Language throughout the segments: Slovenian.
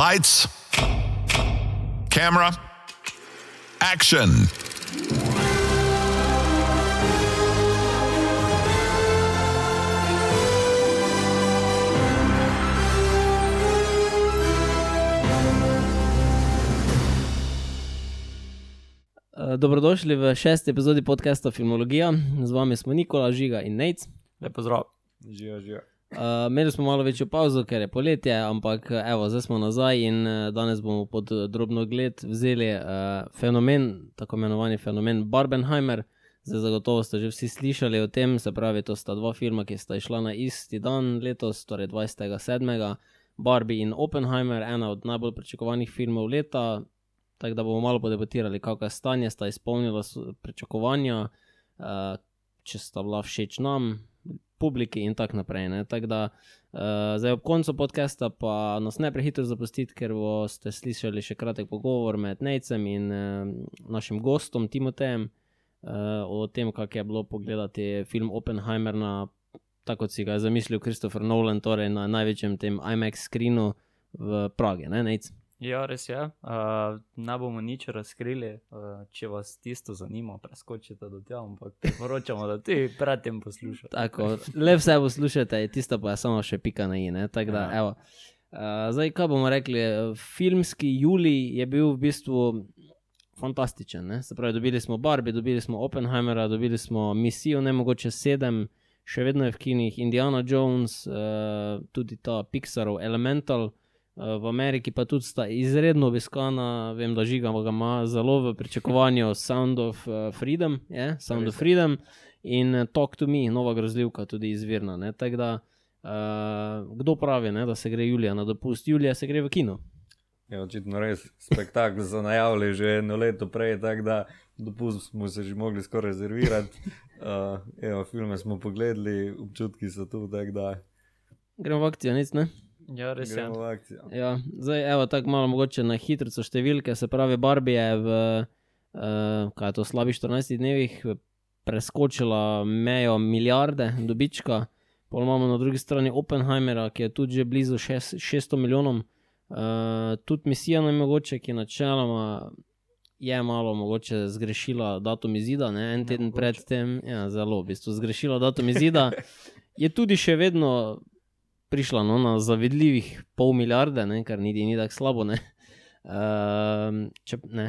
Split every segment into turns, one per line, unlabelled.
Lights, camera, action.
Eh, Dobrodošli v šesti epizodi podcasta Filmologija. Z vami smo Nikola, Žiga in Nec.
Lepo zdrav.
Živijo, živijo.
Uh, imeli smo malo večjo pauzo, ker je poletje, ampak eh, evo, zdaj smo nazaj in uh, danes bomo pod drobno gled vzeli uh, fenomen, tako imenovani fenomen Barbenheimer. Zdaj, zagotovo ste že vsi slišali o tem, se pravi, to sta dva filma, ki sta išla na isti dan letos, torej 27. Barbie in Oppenheimer, ena od najbolj pričakovanih filmov leta. Tako da bomo malo podebatirali, kako je stanje, sta izpolnila pričakovanja, uh, če sta bila všeč nam, publiki in tako naprej. ne. Tako da uh, zdaj ob koncu podcasta pa nas ne prehitro zapustiti, ker boste slišali še kratek pogovor med Nejcem in uh, našim gostom Timotejem uh, o tem, kako je bilo pogledati film Oppenheimer na, tako kot si ga je zamislil Christopher Nolan, torej na največjem tem IMAX screenu v Pragi, ne Nejc.
Ja, res je. Uh, ne bomo nič razkrili, uh, če vas tisto zanima, preskočite do tega, ampak priporočamo, da ti predtem poslušate.
Tako, le vse poslušate, tisto pa je samo še pika na in. Tako da,
Ja.
evo. Uh, zdaj, kaj bomo rekli? Filmski Juli je bil v bistvu fantastičen. Ne? Se pravi, dobili smo Barbie, dobili smo Oppenheimera, dobili smo Misijo, ne mogoče sedem, še vedno je v kinih Indiana Jones, uh, tudi ta Pixarov Elemental. Uh, v Ameriki pa tudi sta izredno obiskana, vem, da žiga ga ima zelo v pričakovanju Sound of uh, Freedom, je, Sound of Freedom in eh, Talk to Me, nova grozljivka, tudi izvirna. ne. Tako da, uh, kdo pravi, ne, da se gre Julija na dopust? Julija se gre v kino.
Je Ja, očitno res spektakel so najavili že eno leto prej, tako da dopust smo se že mogli skoraj rezervirati. Uh, evo, filme smo pogledali, občutki so tu, tako da
Gremo v akcijo, nic ne.
Ja, res je.
Ja, zdaj, evo, tako malo mogoče na hitro številke. Se pravi, Barbie je v uh, kaj je to, slabih 14 dnevih preskočila mejo milijarde dobička. Pol imamo na drugi strani Oppenheimera, ki je tudi že blizu šest, 600 milijonom. Uh, tudi misija nam je mogoče, ki načeloma je malo mogoče zgrešila datum izida, ne? en teden
mogoče.
predtem, ja, zelo v bistvu zgrešila datum izida. Je tudi še vedno prišla no, na zavidljivih pol milijarde, ne, kar niti ni tako slabo. Ne. Uh, če, ne,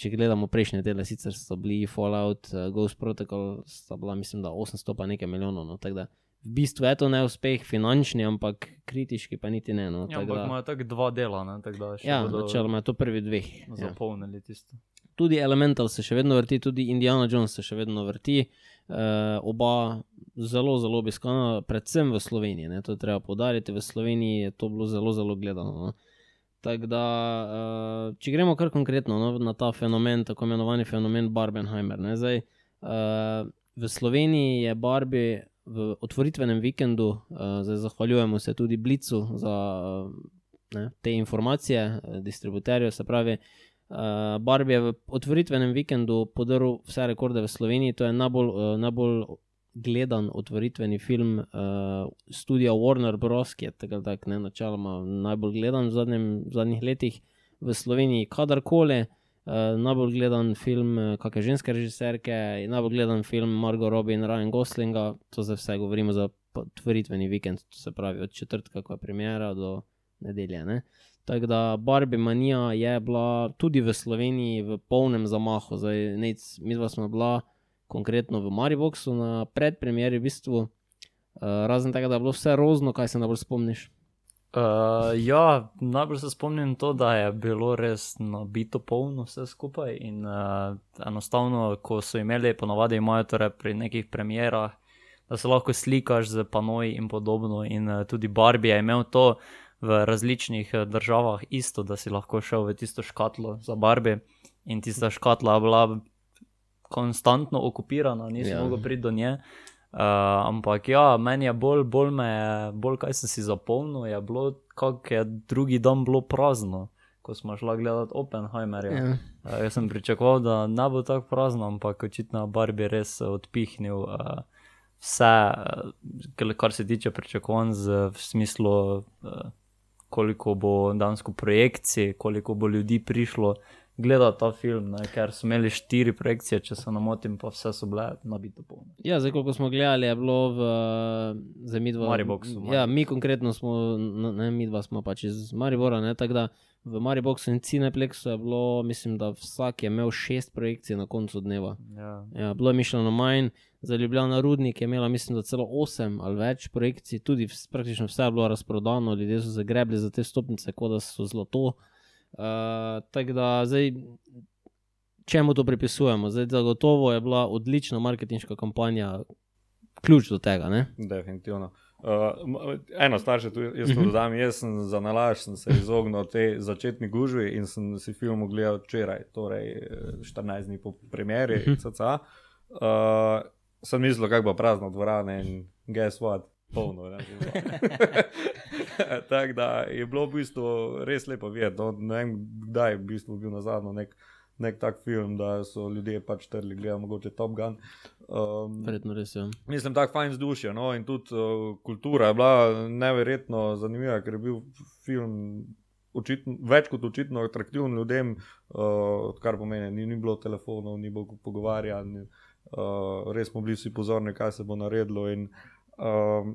če gledamo prejšnje dele, sicer so bili Fallout, uh, Ghost Protocol, sta bila, mislim, da 800 pa nekaj milijonov. No, tako da v bistvu je to neuspeh finančni, ampak kritiški pa niti ne. No,
Ja, ampak
da-
imajo tako dva dela, ne, tako da še
ja,
bodo
načeloma je to prvi dveh. Ja.
zapolnili tisto.
Tudi Elemental se še vedno vrti, tudi Indiana Jones se še vedno vrti. Uh, oba zelo, zelo obiskana, predvsem v Sloveniji. Ne, to je treba podariti. V Sloveniji je to bilo zelo, zelo gledano. No. Tako da, uh, če gremo kar konkretno no, na ta fenomen, tako imenovani fenomen Barbenheimer. Ne, zdaj, uh, v Sloveniji je Barbie v otvoritvenem vikendu, uh, zdaj zahvaljujemo se tudi Blicu za uh, ne, te informacije, eh, distributerju, se pravi. Uh, Barbie je v otvoritvenem vikendu podaril vse rekorde v Sloveniji. To je najbolj, uh, najbolj gledan otvoritveni film uh, studia Warner Bros., ki je tako ali tako ne načeloma najbolj gledan v, zadnjem, v zadnjih letih v Sloveniji, kadarkoli. Uh, najbolj gledan film, uh, kakšne ženske režiserke, in najbolj gledan film Margot Robbie in Ryan Goslinga. To za vse govorimo za otvoritveni vikend, to se pravi od četrtka, ko je premjera, do nedelje. Ne? Tako da Barbie manija je bila tudi v Sloveniji v polnem zamahu. Zdaj, nec, mi dva smo bila konkretno v Mariboku na predpremieri, v bistvu, uh, razen tega, da je bilo vse rozno, kaj se najbolj spomniš.
Uh, ja, najbolj se spomnim to, da je bilo res nabito polno vse skupaj. In uh, enostavno, ko so imeli, ponovadi imajo torej pri nekih premjerah, da se lahko slikaš z panoji in podobno. In uh, tudi Barbie je imel to v različnih eh, državah isto, da si lahko šel v tisto škatlo za Barbie. In tista škatla je bila konstantno okupirana, nisi
Ja.
ja. mogel priti do nje. Uh, ampak ja, meni je bolj, bolj me, je- bolj kaj sem si zapomnil, je bilo, kako je drugi dan bilo prazno, ko smo šli gledati Oppenheimerja.
Ja.
Uh, jaz sem pričakoval, da ne bo tako prazno, ampak očitno Barbie res eh, odpihnil uh, vse, kar se tiče pričakovanj v smislu uh, koliko bo dansko projekcij, koliko bo ljudi prišlo gledati ta film, ne? ker so imeli štiri projekcije, če se ne motim, pa vse so bile nabito polne.
Ja, zdaj, koliko smo gledali, je bilo v Zemidvu.
Mariboxu,
Ja, mi konkretno smo, ne, mi dva smo pač iz Maribora, ne, tako da v Mariboxu in Cineplexu je bilo, mislim, da vsak je imel šest projekcij na koncu dneva.
Ja.
Ja, bilo je mišljeno manj, za Ljubljana Rudnik je imela, mislim, da celo osem ali več projekcij, tudi vs, praktično vse je bilo razprodano, ljudje so zagrebli za te stopnice, kot da so zlato. Uh, tako da zdaj, čemu to pripisujemo? Zdaj, zagotovo je bila odlična marketinška kampanja, ključ do tega. Ne?
Definitivno. Uh, eno stvar še tu, jaz to dodam. Jaz sem za nalaž sem se izognil tej začetni gužvi in sem si film ogledal včeraj, torej eh, 14 dni po premjeri, CCA. Uh, sem mislil, kako bo prazno dvorane in guess what. Polno, ne, Tako da je bilo v bistvu res lepo videti. No, ne vem, kdaj je v bistvu bil na zadnje nek, nek tak film, da so ljudje pač trli, gledali mogoče Top Gun. Um,
Verjetno res je.
Mislim, tako fajn vzdušje. No? In tudi uh, kultura je bila neverjetno zanimiva, ker je bil film očitno, več kot očitno atraktiven ljudem, uh, kar pomeni, ni, ni bilo telefonov, ni bilo pogovarjanj, uh, res smo bili vsi pozorni, kaj se bo naredilo. In, uh,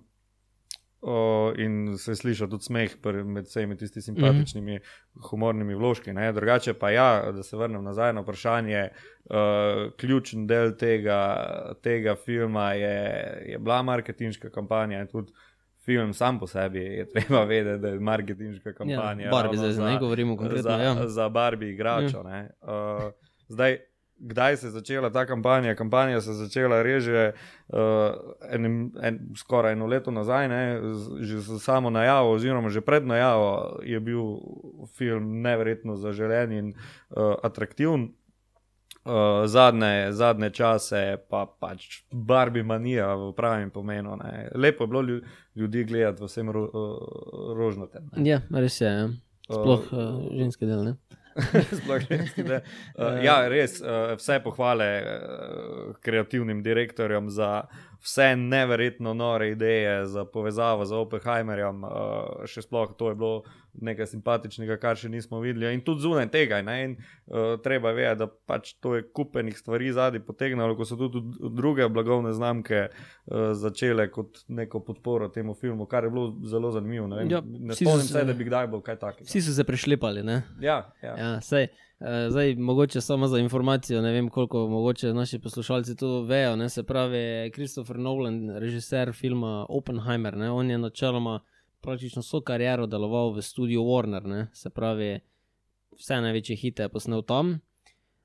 Uh, in se sliši tudi smeh med vsemi tistimi simpatičnimi, mm -hmm. humornimi vložki. Ne? Drugače pa ja, da se vrnem nazaj na vprašanje. Uh, ključen del tega, tega filma je, je bila marketinška kampanja in tudi film sam po sebi je treba vedeti, da je marketinška kampanja.
Ja, Barbie, zdaj ne govorimo konkretno.
za,
Ja.
za Barbie igračo. Ja. Uh, zdaj, kdaj se je začela ta kampanja? Kampanja se je začela reže uh, enim, en, skoraj eno leto nazaj, ne, že z samo najavo, oziroma že pred najavo je bil film neverjetno zaželen in uh, atraktiven. Uh, zadnje, zadnje čase pa pač Barbie manija v pravem pomenu. Ne. Lepo je bilo lju- ljudi gledati v vsem ro, uh, rožnatem.
ja, res je. Ja. Sploh uh, ženski del. Ne?
Sploh ženski, da. Uh, ja, res, uh, vse pohvale uh, kreativnim direktorjem za vse neverjetno nore ideje, za povezavo z Oppenheimerjem. Uh, še sploh to je bilo nekaj simpatičnega, kar še nismo videli. In tudi zunaj tega. Ne? In, uh, treba vedeti, da pač to je kupenih stvari zadnji potegnilo, ko so tudi druge blagovne znamke uh, začele kot neko podporo temu filmu, kar je bilo zelo zanimivo. Ne, vem,
Ja,
ne spomnim
se-
da bi kdaj bil kaj takega.
Vsi so se prešlepali. Ne?
Ja, ja.
Ja, sej, zdaj, mogoče samo za informacijo, ne vem, koliko mogoče naši poslušalci to vejo. Ne? Se pravi, Christopher Nolan, režiser filma Oppenheimer, ne? on je načeloma praktično vso kariero deloval v studiu Warner, ne? se pravi, vse največje hite je posnel tam.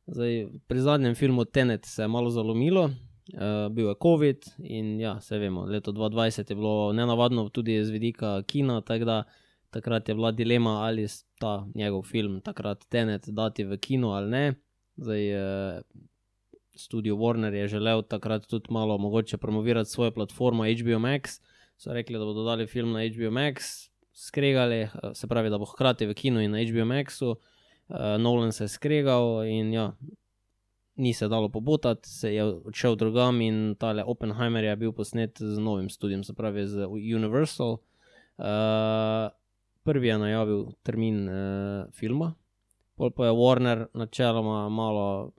Zdaj, pri zadnjem filmu Tenet se je malo zalomilo. Uh, bil je COVID in ja, se vemo, leto 2020 je bilo nenavadno tudi z vidika kina, tako da takrat je bila dilema, ali ta njegov film, takrat Tenet, dati v kino ali ne. Zdaj, eh, studio Warner je želel takrat tudi malo mogoče promovirati svojo platformo HBO Max. So rekli, da bodo dali film na HBO Max, skregali, eh, se pravi, da bo hkrati v kinu in na HBO Maxu. Uh, Nolan se je skregal in ja, ni se dalo pobotati, se je odšel drugam in tale Oppenheimer je bil posnet z novim studijem, se pravi z Universal. Uh, prvi je najavil termin uh, filma, pol pa je Warner načeloma malo.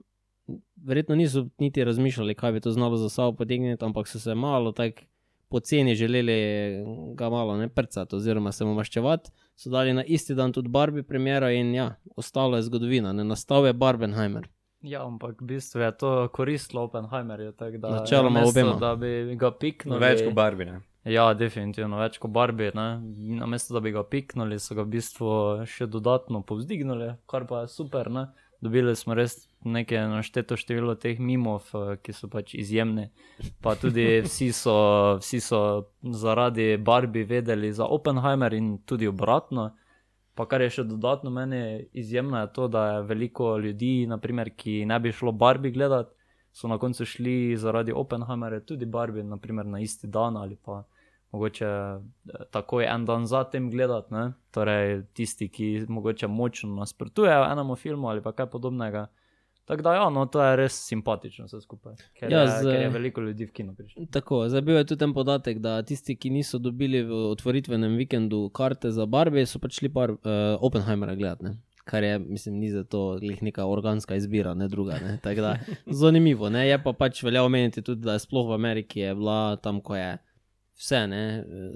Verjetno niso niti razmišljali, kaj bi to znalo za sabo potegniti, ampak so se malo tako poceni želeli ga malo ne prcati oziroma se mu maščevati. So dali na isti dan tudi Barbie premiero in ja, ostalo je zgodovina, ne nastal je Barbenheimer.
Ja, ampak v bistvu je to koristilo Oppenheimerju.
Načeloma obema.
Da bi ga piknili.
Več kot Barbine.
Ja, definitivno več kot Barbie. Ne? Namesto da bi ga piknili, so ga v bistvu še dodatno povzdignili, kar pa je super. Ne? Dobili smo res nekaj našteto število teh mimov, eh, ki so pač izjemni. Pa tudi vsi so, vsi so zaradi Barbie vedeli za Oppenheimer in tudi obratno. Pa kar je še dodatno meni izjemno, je to, da je veliko ljudi, naprimer, ki ne bi šlo Barbie gledati, so na koncu šli zaradi Oppenheimerja tudi Barbie, naprimer na isti dan ali pa mogoče eh, takoj en dan zatem gledati. Ne? Torej, tisti, ki mogoče močno nasprotujejo enemu filmu ali kaj podobnega, Tako da, ja, no, to je res simpatično vse skupaj. Ker,
Ja, z-
je, ker je veliko ljudi v kino prišlo.
Tako, zdaj bil je tudi ten podatek, da tisti, ki niso dobili v otvoritvenem vikendu karte za Barbie, so pač šli par uh, Oppenheimera gledati. Kar je, mislim, ni za to neka organska izbira, ne druga. Ne? Tako Da, zanimivo. Ne? Je pa pač velja omeniti tudi, da je sploh v Ameriki je bila tam, ko je vse, ne,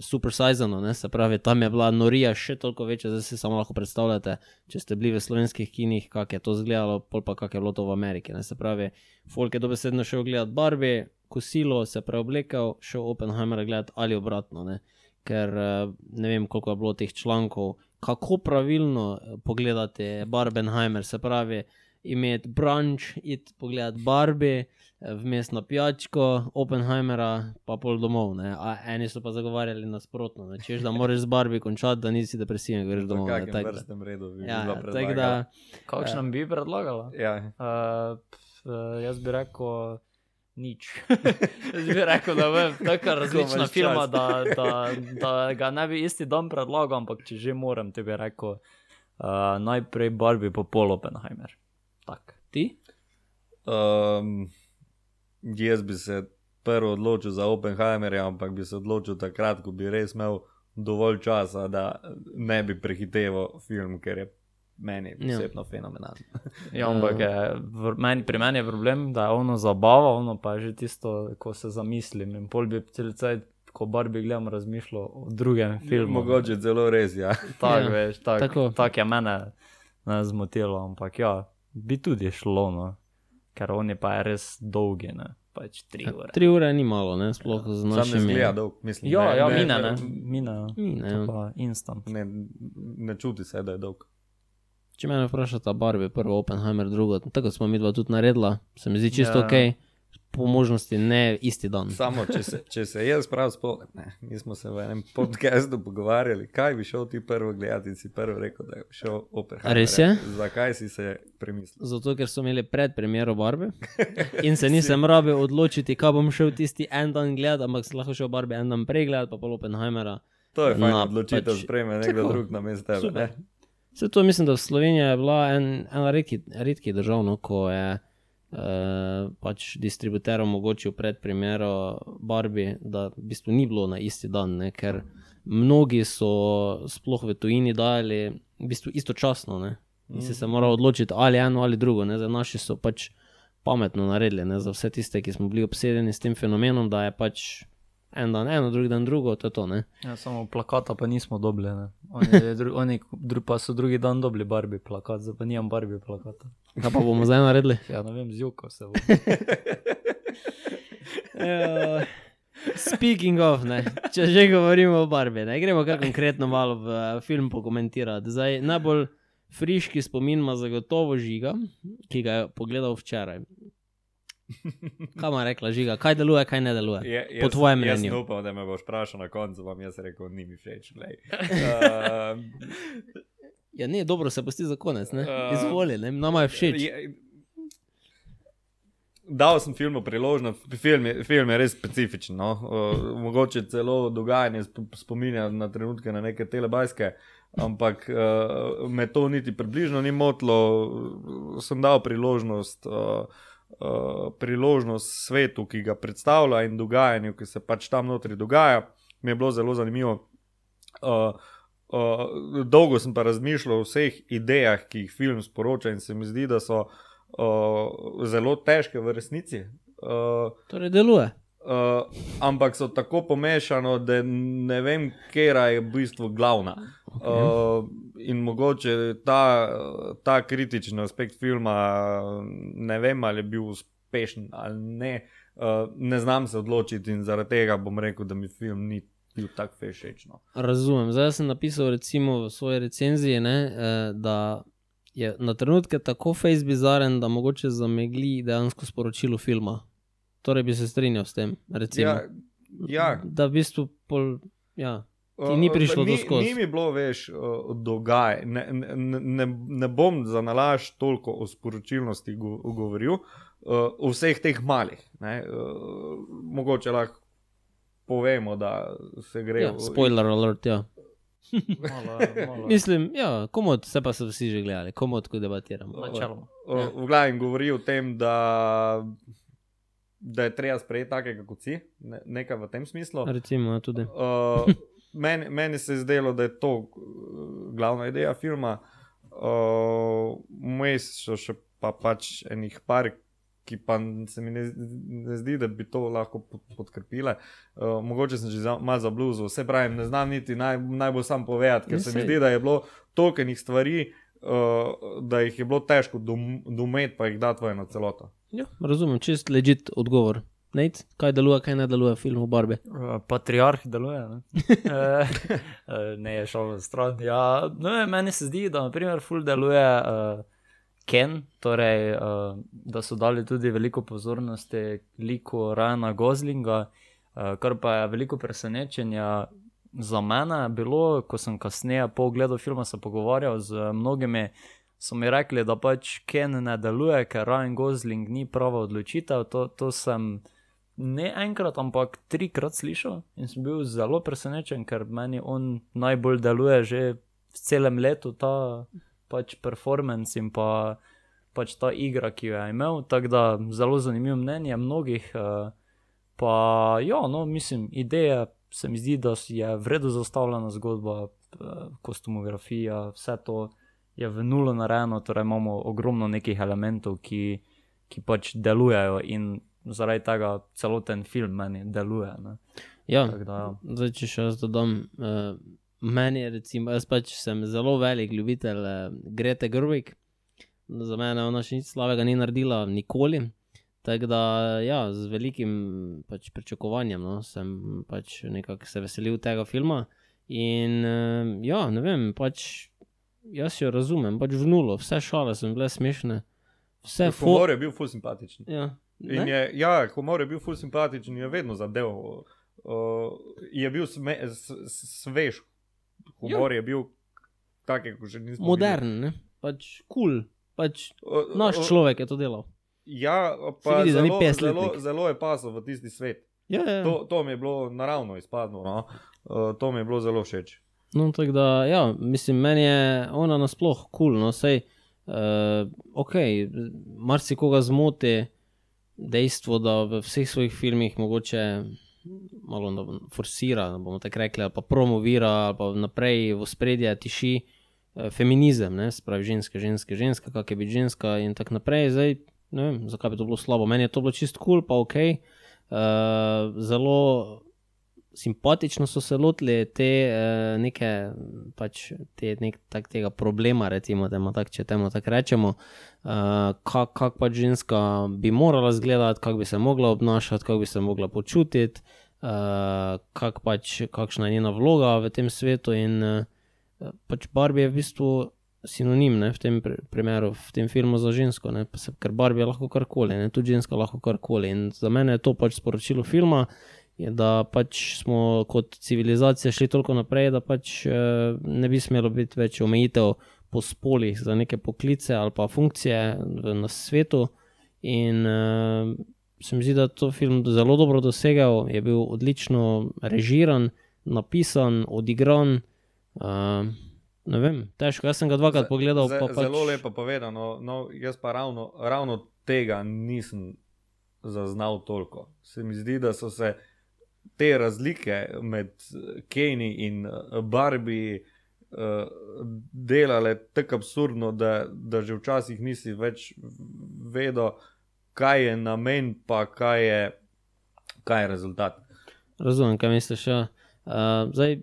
super sizano, ne, se pravi, tam je bila norija še toliko večja, zdaj si samo lahko predstavljate, če ste bili v slovenskih kinih, kako je to izgledalo, pol pa kako je bilo to v Ameriki. Ne, se pravi, folk je dobesedno šel gledati Barbie, kosilo, se preoblekel, šel Oppenheimer gledati ali obratno, ne, ker ne vem, koliko je bilo teh člankov, kako pravilno eh, pogledati Barbenheimer, se pravi, imeti brunch, iti pogledati Barbie, vmes na pijačko, Oppenheimera, pa pol domov. Ne? A eni so pa zagovarjali nasprotno, ne? češ da moraš z Barbi končati, da nisi depresiven, greš domov. tako da-
vrstnem redu bi
Ja,
bila
tako
predlagana?
da,
Kakšno bi predlagala?
Ja,
Uh, pf, uh, jaz bi rekel nič. jaz bi rekel, da je tako različna
čas.
da, da, da ga ne bi isti dan predlagal, ampak če že moram, ti bi rekel uh, najprej Barbie, pa pol Oppenheimer. Tak.
ti?
Um, jaz bi se prvo odločil za Oppenheimerja, ampak bi se odločil takrat, ko bi res imel dovolj časa, da ne bi prehiteval film, ker je meni
Ja.
osebno ja. fenomenalen.
Ja, ampak je, v, meni, pri meni je problem, da je ono zabava, ono pa je že tisto, ko se zamislim. In pol bi cel cel ko Barbie gledam, razmišljal o drugem filmu.
Mogoče celo res, ja.
Tak,
Ja,
veš, tak,
tako.
tak je mene ne zmotilo, ampak ja, bi tudi šlo, no. Ker pa je res dolgi, ne. pač tri ure.
Tri ure ni malo, ne? sploh z
Sam ne
našimi.
zgleda dolg, mislim.
Ja,
ne,
ja,
ne,
mine, ne, Mine, to
ja.
pa instant.
Ne, ne čuti se, da je dolg.
Če me vprašata, Barbie, prvo Oppenheimer, drugo, tako smo mi dva tudi naredila, se mi zdi čisto
Ja.
ja. ok, po možnosti ne isti dan.
Samo, če se, če se jaz prav spomnim, mi smo se v enem podkastu pogovarjali, kaj bi šel ti prvo gledati in si prvo rekel, da je šel Oppenheimer.
Res je?
Zakaj si se premislil?
Zato, ker so imeli pred premjero Barbe in se nisem rabil odločiti, kaj bom šel tisti en dan gledati, ampak sem lahko šel Barbe en dan prej gledati, pa pol Oppenheimera.
To je fajn
Na,
odločitev,
pač-
sprejme nekdo
tako.
drug na mestu tebe.
Vse to mislim, da Slovenija je bila en, ena redki, redkih držav, no, ko je uh, pač distributer omogočil pred premjero Barbie, da v bistvu ni bilo na isti dan, ne, ker mnogi so sploh v tujini dali v bistvu istočasno. Ne. In si se moral odločiti ali eno ali drugo. Ne. Zdaj, naši so pač pametno naredili ne, za vse tiste, ki smo bili obsedeni s tem fenomenom, da je pač en dan eno, drugi dan drugo, to je to. Ne.
Ja, samo plakata pa nismo dobili. ne. Oni, dru, oni dru, pa so drugi dan dobili Barbie plakat, zdaj pa nimam Barbie plakata.
Kaj pa bomo zdaj naredili?
Ja, ne vem, zjuko se bo.
Uh, speaking of, ne, če že govorimo o Barbi, ne, gremo kar konkretno malo v eh, film pokomentirati. Zdaj, najbolj friški spomin ima zagotovo žiga, ki ga je pogledal včeraj. Kaj ima rekla žiga, kaj deluje, kaj ne deluje?
Je,
Po tvojem
Jaz
mnenju.
sem upal, da me boš vprašal na koncu, vam jaz rekel, ni mi všeč. Uh,
Ja, ne, dobro se pusti za konec, ne?
Uh,
Izvoli, ne, nama je všeč.
Je- Dal sem filmu priložnost, film je, film je res specifičen. No? Uh, mogoče celo dogajanje sp- spominja na trenutke na neke telebajske, ampak uh, me to niti približno ni motilo. Sem dal priložnost, uh, uh, priložnost svetu, ki ga predstavlja in dogajanju, ki se pač tam notri dogaja. Mi je bilo zelo zanimivo. Uh, Uh, dolgo sem pa razmišljal o vseh idejah, ki jih film sporoča, in se mi zdi, da so uh, zelo težke v resnici. Uh,
Torej, deluje.
Uh, ampak so tako pomešano, da ne vem, kera je v bistvu glavna. Uh, in mogoče ta, ta kritični aspekt filma, ne vem, ali je bil uspešen ali ne. Uh, ne znam se odločiti in zaradi tega bom rekel, da mi film ni bil tako všeč. No.
Razumem. Zdaj sem napisal recimo v svoji recenziji, ne, eh, da je na trenutke tako face bizaren, da mogoče zamegli dejansko sporočilo filma. Torej bi se strinjal s tem. Recimo,
Ja, ja.
Da v bistvu pol, ja, Ti ni prišlo do
ni,
skozi.
Ni mi bilo več uh, dogaj. Ne, ne, ne, ne bom za nalaž toliko o sporočilnosti go, govoril, uh, o vseh teh malih. Ne, uh, mogoče lahko povemo, da se gre
ja, spoiler alert, ja.
Malo, malo.
Mislim, ja, komod, se pa so vsi že gledali, komod, ko debatiramo.
Načeloma.
Ja. V glavnem govori o tem, da, da je treba sprejeti takega kot si, ne, nekaj v tem smislu.
Recimo, ja, tudi.
Uh, meni, meni se je zdelo, da je to uh, glavna ideja filma. Vmes uh, so še pa pač enih par, ki pa se mi ne, ne zdi, da bi to lahko pod, podkrpile. Uh, mogoče sem že za, malo za bluzo, vse pravim, ne znam niti naj, najbolj sam povedati, ker se mi zdi, da je bilo toliko enih stvari. Uh, da jih je bilo težko dom- dometi, pa jih dati v eno celoto.
Ja, razumem, čist ležit odgovor. Nate, kaj deluje, kaj ne deluje v filmu Barbe.
Uh, Patriarh deluje. Ne, Eh, eh, ne je šel v stran. Ja, no, meni se zdi, da naprimer ful deluje uh, Ken, torej, uh, da so dali tudi veliko pozornosti liku Rajana Goslinga, uh, kar pa je veliko presenečenja. Za mene je bilo, ko sem kasneje po ogledu filma se pogovarjal z mnogimi, so mi rekli, da pač Ken ne deluje, ker Ryan Gosling ni prava odločitev. To, to sem ne enkrat, ampak trikrat slišal in sem bil zelo presenečen, ker meni on najbolj deluje že v celem letu ta pač performance in pa, pač ta igra, ki jo je imel. Tako da zelo zanimivo mnenje mnogih. eh, Pa ja, no, mislim, ideja se mi zdi, da je vredno zastavljena zgodba, eh, kostumografija, vse to je v nulo narejeno, torej imamo ogromno nekih elementov, ki, ki pač delujejo in zaradi tega celoten film meni deluje. Ne.
Ja,
da, ja.
zdaj, če še jaz dodam, uh, meni je recimo, jaz pač sem zelo velik ljubitelj uh, Grete Gerwig. Za mene ona še nič slabega ni naredila, nikoli. Tako da, ja, z velikim pač, pričakovanjem no, sem pač nekako se veselil tega filma. In uh, ja, ne vem, pač jaz jo razumem, pač v nulo, vse šale so bile smešne, vse fo-
Humor je bil ful simpatičen.
Ja,
In
ne?
je, ja, humor je bil ful simpatičen in je vedno zadev. Uh, je bil sme, s, svež. Humor je bil tak, kot že nismo.
modern, ne? pač kul, cool. pač
videli. Uh,
naš
uh,
človek je to delal.
Ja, pa
vidi,
zelo,
50
zelo, zelo je pasal v tisti svet.
Ja, ja.
To, to mi je bilo naravno izpadlo. No? Uh, to mi je bilo zelo všeč.
No, tako da, ja, mislim, meni je ona nasploh kul, cool, no, sej, uh, ok, marsikoga zmoti dejstvo, da v vseh svojih filmih mogoče malo forsira, da bomo tako rekli, pa promovira, pa naprej v spredje tiši eh, feminizem, ne, spravi ženska, ženska, ženska, kak je biti ženska in tako naprej. Zdaj, ne vem, zakaj bi to bilo slabo. Meni je to bilo čist kul, cool, pa ok. Uh, zelo simpatično so se lotili te uh, neke, pač te, nek, tak, tega problema, recimo, temo, tak, če temu tako rečemo, uh, kako kak pač ženska bi morala izgledati, kako bi se mogla obnašati, kako bi se mogla počutiti, uh, kak pač, kakšna je njena vloga v tem svetu. In uh, pač Barbie je v bistvu sinonim ne, v tem pr- primeru, v tem filmu za žensko, ne, se, ker Barbie je lahko karkoli, ne, tudi ženska lahko karkoli. In za mene je to pač sporočilo filma je, da pač smo kot civilizacija šli toliko naprej, da pač eh, ne bi smelo biti več omejitev po spolih za neke poklice ali pa funkcije na svetu. In eh, se mi zdi, da je to film zelo dobro dosegel, je bil odlično režiran, napisan, odigran. Uh, ne vem, težko. Jaz sem ga dvakrat pogledal.
Ze,
Pa pač,
Zelo lepo povedano. No, jaz pa ravno, ravno tega nisem zaznal toliko. Se mi zdi, da so se te razlike med Kenji in eh, Barbie uh, delale tako absurdno, da, da že včasih nisi več vedel, kaj je namen, pa kaj je, kaj je rezultat.
Razumem, kaj misliš. Ja. Uh, zdaj.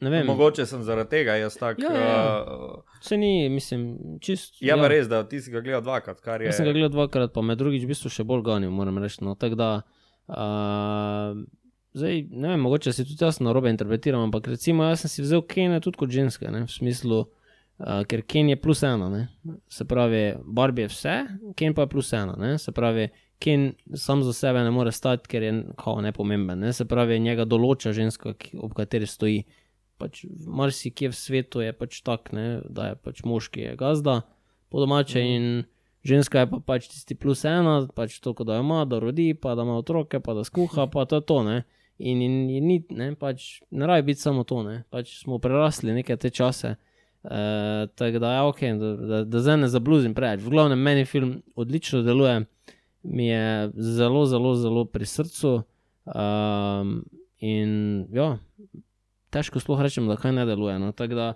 Mogoče sem zaradi tega jaz tak.
Ja, ja, ja.
Uh,
Se ni, mislim, čist.
je pa res, da ti si ga gledal dvakrat, kar je.
Jaz sem ga gledal dvakrat, pa me drugič v bistvu še bolj ganil, moram reči. No. Tako da, uh, zdaj, ne vem, mogoče si tudi jaz na robe interpretiram, ampak recimo jaz sem si vzel Kene tudi kot ženske, ne, v smislu, uh, ker Ken je plus ena, ne. se pravi, Barbie je vse, Ken pa je plus ena, ne. se pravi, Ken sam za sebe ne more stati, ker je kao nepomemben, ne. se pravi, njega določa ženska, ki, ob kateri stoji. Pač marsikje v svetu je pač tak, ne, da je pač moški je gazda, po domače mm. in ženska je pa pač tisti plus ena, pač to, da jo ima, da rodi, pa da ima otroke, pa da skuha, pa to je to. Ne? In, in, in ni, ne, pač, ne rabi biti samo to, ne, pač smo prerasli neke te čase. Uh, tako da, ja, okay, da, da, da zdaj ne zabluzim preveč. V glavnem, meni film odlično deluje, mi je zelo, zelo, zelo pri srcu. Um, in ja, težko sploh rečem, da kaj ne deluje. No. Tako da,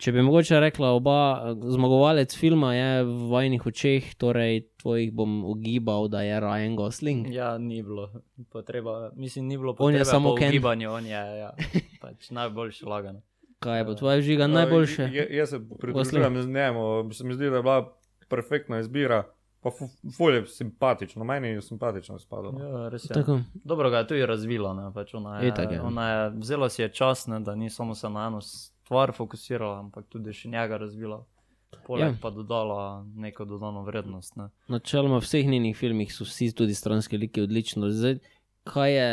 če bi mogoče rekla, oba zmagovalec filma je v vajnih očeh, torej tvojih bom ugibal, da je Ryan Gosling.
Ja, ni bilo potreba, mislim, ni bilo
On je
potrebe
samo
po
Ken.
ugibanju, on je ja, pač najboljši lagan.
Kaj je pa tvoja žiga najboljše?
Ja, jaz se pridružujem z njemu, se mi zdi, da je bila perfektna izbira. Pa fulj je simpatično, meni je simpatično spadalo.
Ja, res je.
Tako.
Dobro ga je tudi razvila, ne, pač ona je,
Itak je.
ona je zelo si je čas, ne, da ni samo se na eno stvar fokusirala, ampak tudi še njega razvila. Poleg
Ja.
ja. pa dodala neko dodano vrednost. Ne.
Načeloma v vseh njenih filmih so vsi tudi stranski liki odlično. Zdaj, kaj je,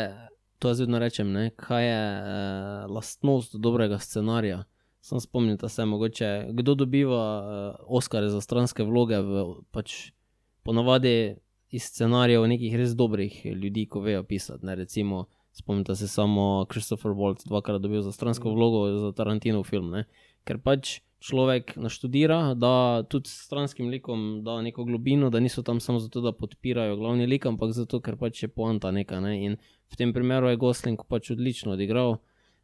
to jaz vedno rečem, ne, kaj je eh, lastnost dobrega scenarija? Sam spomnite se, mogoče, kdo dobiva eh, Oscare za stranske vloge, v, pač ponavadi iz scenarijev nekih res dobrih ljudi, ko vejo pisati. Ne, recimo, spomnite se samo Christopher Waltz, dvakrat dobil za stransko vlogo za Tarantinov film. Ne, ker pač človek naštudira, da tudi stranskim likom da neko globino, da niso tam samo zato, da podpirajo glavni lik, ampak zato, ker pač je poanta neka. Ne? In v tem primeru je Gosling pač odlično odigral.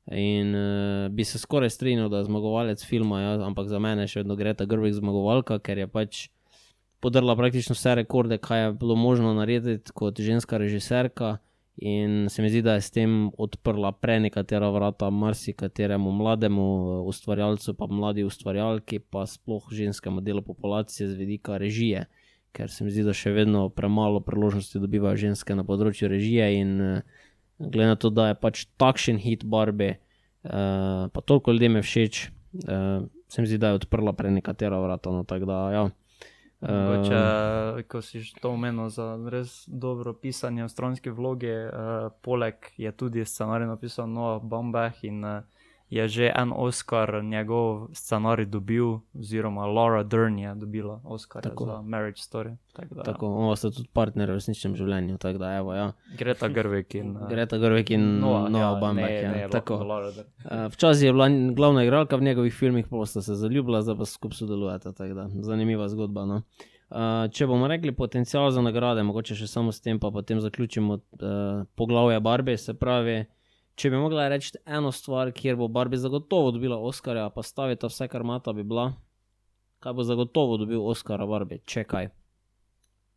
In uh, bi se skoraj strinjal, da je zmagovalec filma, ja, ampak za mene še vedno gre ta Grvik zmagovalka, ker je pač podrla praktično vse rekorde, kaj je bilo možno narediti kot ženska režiserka. In se mi zdi, da je s tem odprla prenekatera vrata marsikateremu mlademu eh, ustvarjalcu, pa mladi ustvarjalki, pa sploh ženskemu delu populacije z vidika režije. Ker se mi zdi, da še vedno premalo priložnosti dobivajo ženske na področju režije. In eh, glede na to, da je pač takšen hit Barbe, uh, pa toliko ljudem je všeč, uh, se mi zdi, da je odprla prenekatera vrata. No, tako da, ja.
Mogoče,
Uh,
ko si to omenil za res dobro pisanje v stranski vlogi, uh, poleg je tudi scenarij napisal Noah Baumbach in uh, je že en Oscar njegov scenarij dobil, oziroma Laura Dern je dobila Oscar za Marriage Story. Tako da,
tako, on sta tudi partner v resničnem življenju. Tako da, evo, ja.
Greta Gerwig in
Greta Gerwig in
Noah,
Noah
ja,
Baumbach.
ne,
ja.
ne,
Tako. Uh, Včasih je bila glavna igralka v njegovih filmih, pa sta se zaljubila, zdaj pa skupaj sodelujeta. Zanimiva zgodba. No. Uh, če bomo rekli potencial za nagrade, mogoče še samo s tem, pa potem zaključimo uh, poglavje Barbe. Se pravi, če bi mogla reči eno stvar, kjer bo Barbi zagotovo dobila Oscarja, pa stavita vse, kar mata, bi bila, kaj bo zagotovo dobil Oscara Barbi, če kaj.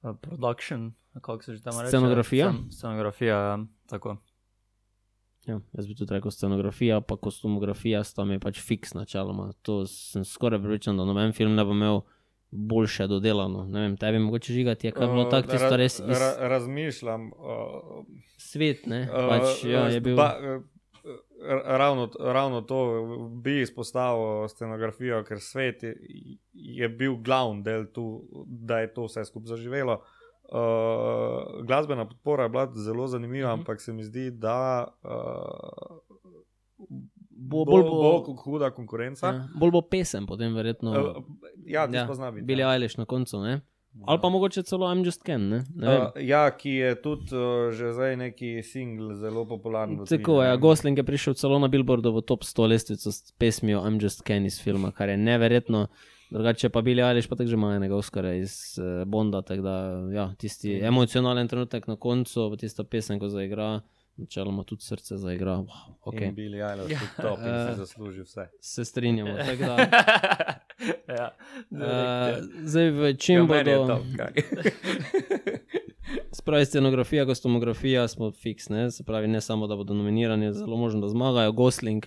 Uh, production, kako se že tam reče?
Scenografija?
Scen- Scenografija, ja, tako.
Ja, jaz bi tudi rekel, scenografija, pa kostumografija sta mi pač fiks načeloma. To sem skoraj pripričan, da noben film ne bo imel boljše dodelano. Ne vem, tebi mogoče žigati je kaj bilo
Uh,
tako, tisto
ra-
res iz
ra- Razmišljam. Uh,
svet, ne?
uh,
Pač, ja, je bil.
uh, ravno, ravno to bi izpostavil scenografijo, ker svet je, je bil glavni del tu, da je to vse skupaj zaživelo. Uh, glasbena podpora je bila zelo zanimiva,
Mhm.
ampak se mi zdi, da uh,
Bo-
bo,
bolj
bo,
bo-
huda konkurenca.
Ja, bolj bo pesem, potem verjetno.
Uh, ja, ti pa zna biti.
Bili
ja.
Eilish na koncu, ne? Ali pa mogoče celo I'm Just Ken, ne? ne vem.
Uh, ja, ki je tudi uh, že zdaj neki singl zelo popularen.
Tako je,
ne.
Gosling je prišel celo na Billboardovo top 100 lestvico s pesmijo I'm Just Ken iz filma, kar je neverjetno. Drugače pa bili ali pa tako že ima enega Oscara iz uh, Bonda, tako da ja, tisti
Mhm.
emocionalen trenutek na koncu, tista pesem, ko zaigra, načeloma tudi srce zaigra. Wow,
Okay. In. Billy Eilish je top in
Eh.
si zasluži vse.
Se strinjamo. Da,
ja,
uh, zdaj, v čem
Ja,
ja, bodo.
top.
Spravi scenografija, kostumografija smo fiks, ne? se pravi, ne samo da bodo nominirani, zelo možno, da zmagajo. Gosling,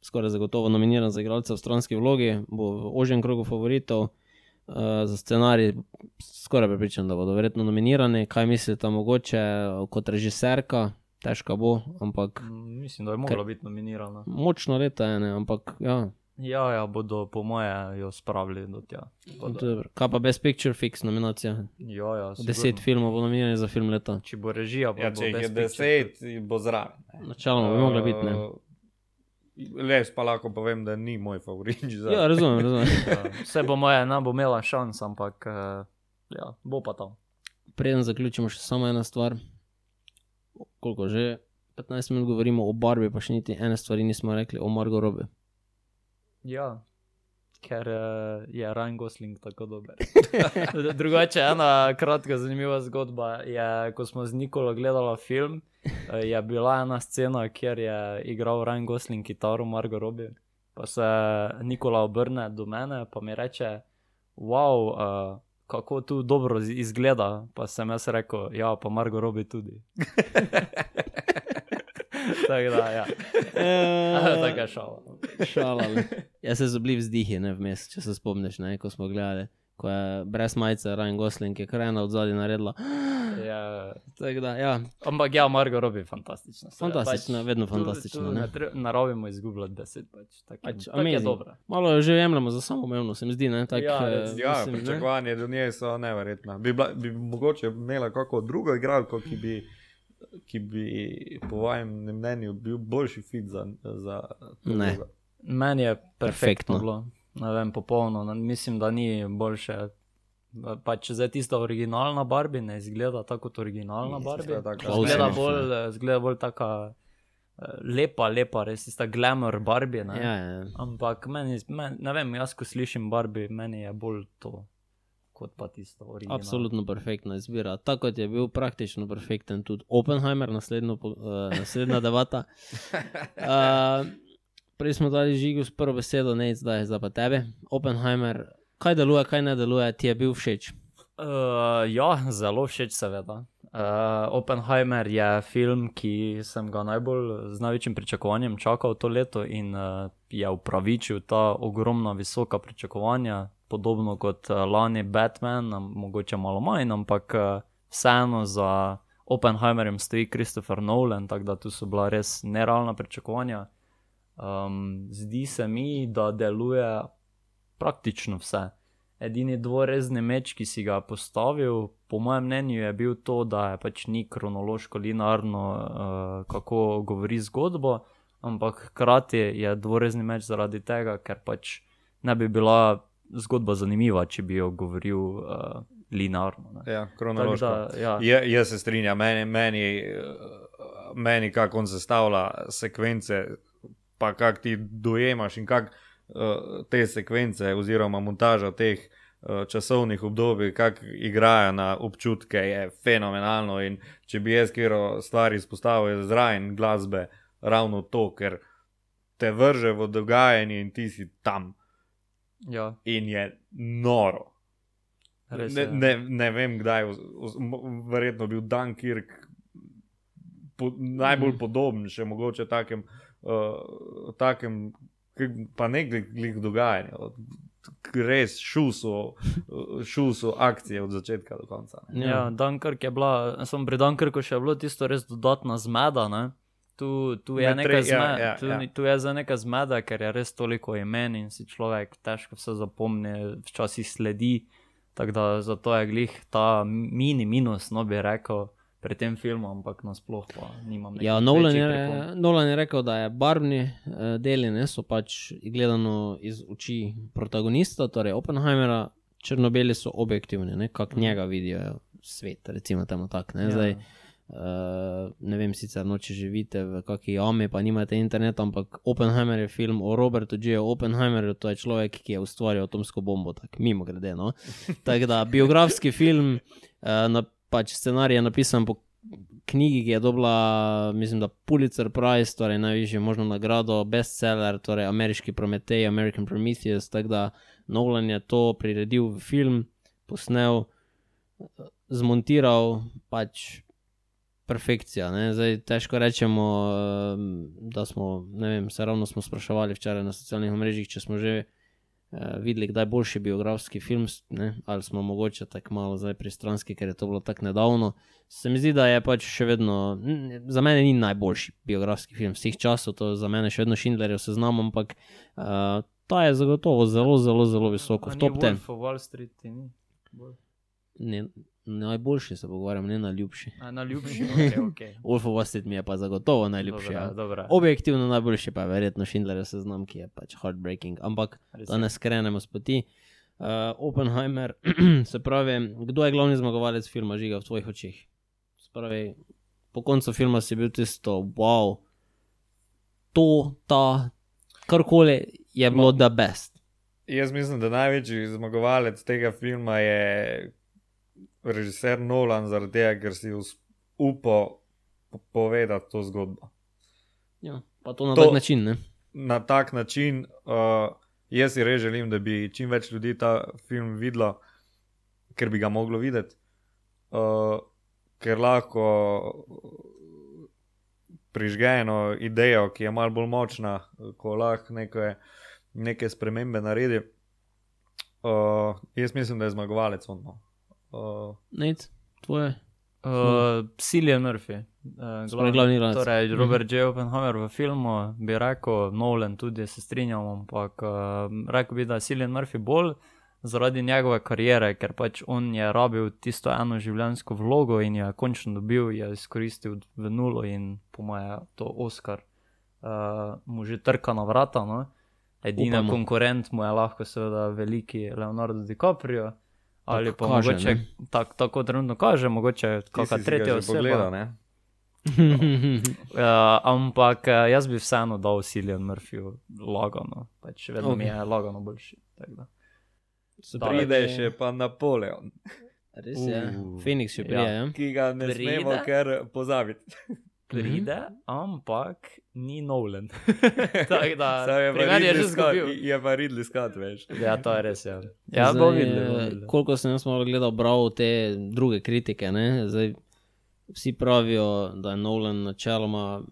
skoraj zagotovo nominiran za igralca v stranski vlogi, bo v ožjem krogu favoritov. Uh, za scenarij, skoraj prepričan, da bodo verjetno nominirani. Kaj mislite, mogoče eh, kot režiserka, težko bo, ampak
Mm, Mislim, da je mogla biti nominirana.
močno leta je, ne? ampak ja.
Ja, ja, bodo po moje jo spravili do tja.
Dobro. Kaj pa Best Picture, fix nominacija.
Ja, ja,
Deset
sigurno.
filmov bo nominiranih za film leta.
Če bo režija,
Ja,
bo
če jih je
Best Picture.
deset, bo zraven. ne.
Načeloma bi mogla biti. Ne?
Uh, Les pa lahko povem, da ni moj favorit.
Ja, razumem, razumem.
Ja, Vse bo moje, ne bo imela šans, ampak eh, ja, bo pa tam.
Preden zaključimo, še samo ena stvar. Koliko že? 15 minut govorimo o barbi, pa še niti ene stvari nismo rekli o Margo Robi.
Ja, ker uh, je Ryan Gosling tako dober. Drugače, ena kratka, zanimiva zgodba je, ko smo z Nikolo gledali film, uh, je bila ena scena, kjer je igral Ryan Gosling kitaro Margo Robi. Pa se Nikola obrne do mene in mi reče: Wow, uh, kako tu dobro z- izgleda. Pa sem jaz rekel: Ja, pa Margo Robi tudi. Tako da, ja. Tako je šala.
Šala. ne. Jaz se zobljiv vzdihi, ne vmes, če se spomniš, ne, ko smo gledali. Ko je brez majice Ryan Gosling, ki je krajna od zadaj naredila.
Ja.
Tako da, ja,
Ampak ja, Margo Robi je fantastična. Se,
Fantastična, vedno fantastična,
Tu, tu
ne.
ne tre- ne rabimo izgubljati besed. Pač, tak,
Pač
pač, tak je dobra.
malo jo že jemljemo za samoumevno, se mi zdi, ne, tak,
Ja,
eh,
Ja,
mislim, ne.
pričakovanja do nje so neverjetna. Bi, bila, bi mogoče imela kako drugo igralko, ki bi, ki bi po vašem mnenju bil boljši fit za, za to
Ne.
vlogo.
Meni je perfektno,
Perfektno.
Ne vem, popolno. Mislim, da ni boljše. Pač zdaj tista originalna Barbie ne izgleda tako kot originalna Barbie.
taka
Zgleda bolj, zgleda bolj taka eh, lepa, lepa, res tista glamour Barbie. Ne?
Ja, ja.
Ampak meni, meni, ne vem, jaz ko slišim Barbie, meni je bolj to kot pa tisto originalno.
Absolutno perfektna izbira. Tako kot je bil praktično perfekten tudi Oppenheimer, naslednjo, uh, naslednja debata. Uh, prej smo dali žigu s prvo besedo, ne zdaj, zdaj pa tebe. Oppenheimer, kaj deluje, kaj ne deluje, ti je bil všeč.
Uh, ja, zelo všeč, seveda. Uh, Oppenheimer je film, ki sem ga najbolj z največjim pričakovanjem čakal to leto in uh, je upravičil ta ogromna, visoka pričakovanja, podobno kot uh, lani Batman, mogoče malo manj, ampak uh, vseeno za Oppenheimerjem stoji Christopher Nolan, tako da tu so bila res nerealna pričakovanja. Um, zdi se mi, da deluje praktično vse. Edini dvorezni meč, ki si ga postavil, po mojem mnenju, je bil to, da je pač ni kronološko, linearno, uh, kako govori zgodbo, ampak hkrati je dvorezni meč zaradi tega, ker pač ne bi bila zgodba zanimiva, če bi jo govoril uh, linearno. ne.
Ja, kronološko.
Da, ja.
Je, jaz se strinjam, meni, meni, eh, meni kako on sestavlja sekvence, pa kako ti dojemaš in kako uh, te sekvence, oziroma montaža teh uh, časovnih obdobij, kako igrajo na občutke, je fenomenalno. In če bi jaz kjer stvar izpostavil, je zraven glasbe ravno to, ker te vrže v dogajanje in ti si tam
Ja,
in je noro.
res
Ne,
je.
ne, ne vem, kdaj, mo- verjetno bil Dunkirk po, najbolj
Mhm.
podoben, še mogoče takem, uh, takem pa ne glede dogajanja. Res šuso, šuso akcije od začetka do konca. Ne.
Ja, Dunkirk je bila, sem pri Dunkerku še bilo tisto res dodatna zmeda. Ne? Tu, tu je
Med
nekaj
tre- ja, ja,
tu,
ja.
tu je za nekaj zmede, ker je res toliko imen in si človek težko vse zapomni, včasih sledi. Tako da zato je glih ta mini minus, no bi rekel, pri tem filmu, ampak nasploh pa nimam nekih
Ja, Nolan je. Nolan je rekel, da je barvni uh, deli ne, so pač gledano iz oči protagonista, torej Oppenheimera, črnobeli so objektivni, kako njega vidijo svet, recimo temu tako. Ne,
Ja.
Zdaj, uh, ne vem, sicer noče živite v kakšni jami, pa nimate interneta, ampak Oppenheimer je film o Robertu G. Oppenheimerju, to je človek, ki je ustvaril atomsko bombo, tako mimo grede. No. Tako da biografski film, uh, na, pač scenarij je napisan po knjigi, ki je dobila, mislim, da Pulitzer Prize, torej najvišjo možno nagrado, bestseller, torej ameriški Prometej, American Prometheus. Tako da Nolan je to priredil v film, posnel, zmontiral, pač perfekcija. Ne? Zdaj težko rečemo, eh, da smo, ne vem, se ravno smo spraševali včeraj na socialnih mrežah, če smo že. Uh, videli, kdaj je boljši biografski film, ne? ali smo mogoče tako malo zdaj pristranski, ker je to bilo tako nedavno. Se mi zdi, da je pač še vedno, za mene ni najboljši biografski film vseh časov, to za mene še vedno Schindlerjev seznam, ampak uh, ta je zagotovo zelo, zelo, zelo visoko, v top 10.
Wolf of Wall Street, ni. Bolj.
Ne, najboljši se pogovarjam, ne najljubši.
A, najljubši, ok, ok.
Wolf of Wall Street mi je pa zagotovo najljubši.
Dobra,
ja.
dobra.
Objektivno najboljši pa je verjetno Schindlerjev seznam, ki je pač heartbreaking, ampak
Res
da ne skrenemo s poti. Uh, Oppenheimer, se pravi, kdo je glavni zmagovalec filma Žiga v tvojih očeh? Se pravi, po koncu filma si bil tisto, wow, to, ta, karkoli je bilo the best.
Jaz mislim, da največji zmagovalec tega filma je režiser Nolan, zaradi tega, ker si upal po- povedati to zgodbo.
Ja, pa to na
To-
to, tak način, ne?
Na tak način, uh, jaz si res želim, da bi čim več ljudi ta film videlo, ker bi ga moglo videti, uh, ker lahko prižge eno idejo, ki je malo bolj močna, ko lahko neke, neke spremembe naredi. Uh, jaz mislim, da je zmagovalec on. no. Uh,
Nec, tvoje.
Uh, Cillian Murphy. Uh,
Spravi glavni igralec.
Torej,
Mhm.
Robert J. Oppenheimer v filmu bi rekel, Nolan tudi se strinjam, ampak uh, rekel bi, da je Cillian Murphy bolj zaradi njegove kariere, ker pač on je rabil tisto eno življenjsko vlogo in jo je končno dobil, je izkoristil v nulo in po mojem to Oscar uh, mu že trka na vrata. No? Edini
Upamo.
konkurent mu je lahko seveda veliki Leonardo DiCaprio. Ali pa
kaže,
mogoče tak, tako trenutno kaže, mogoče kakšna tretja oseba.
pogledal, ne?
Uh, ampak uh, jaz bi vseeno dal Cillian Murphyju lagano, pač vedno okay. mi je lagano boljši. tako da.
Se
Da,
pravi,
Pride še pa Napoleon,
Res je.
Uh.
Phoenix še prije,
Ja.
ja.
ki ga ne
Pride?
smemo kar pozabiti.
Pride, ampak ni Nolan. Tako da,
Saj je
že zgubil.
Je pa Ridley Scott, veš.
Ja, to je res. Ja, ja
Zdaj,
bo videl.
Koliko sem jaz malo gledal, bral te druge kritike, ne? Zdaj, vsi pravijo, da je Nolan načeloma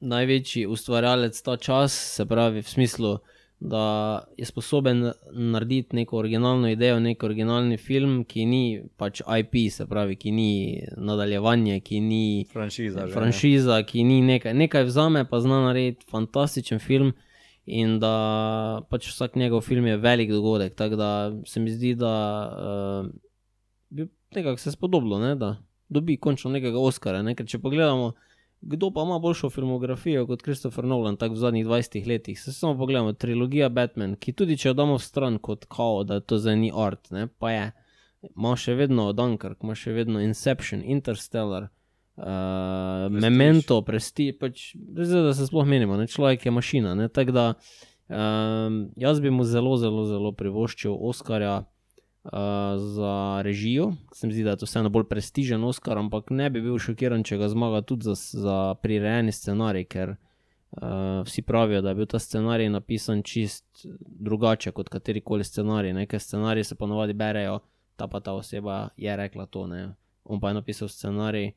največji ustvarjalec ta čas, se pravi v smislu, da je sposoben narediti neko originalno idejo, nek originalni film, ki ni pač IP, se pravi, ki ni nadaljevanje, ki ni
Franšiza. že, ne.
franšiza, ki ni nekaj, nekaj vzame, pa zna narediti fantastičen film. In da pač vsak njegov film je velik dogodek, tako da se mi zdi, da uh, bi nekako se spodobilo, ne, da dobi končno nekega Oscara. Ne? Ker če pogledamo, kdo pa ima boljšo filmografijo kot Christopher Nolan, tako v zadnjih 20 letih, se samo pogledamo, trilogija Batman, ki tudi če jo damo v stran kot kao, da to zdaj ni art, ne, pa je. Ima še vedno Dunkirk, ima še vedno Inception, Interstellar, uh, Memento, Presti, pač, zdaj, da se sploh menimo, ne? človek je mašina. ne, Tako da um, jaz bi mu zelo, zelo, zelo privoščil Oscarja za režijo. Se mi zdi, da je to vseeno bolj prestižen Oscar, ampak ne bi bil šokiran, če ga zmaga tudi za, za prirejeni scenarij, ker uh, vsi pravijo, da je bil ta scenarij napisan čist drugače kot katerikoli scenarij. Nekaj scenarije se ponovadi berejo, ta pa ta oseba je rekla to. Ne? On pa je napisal scenarij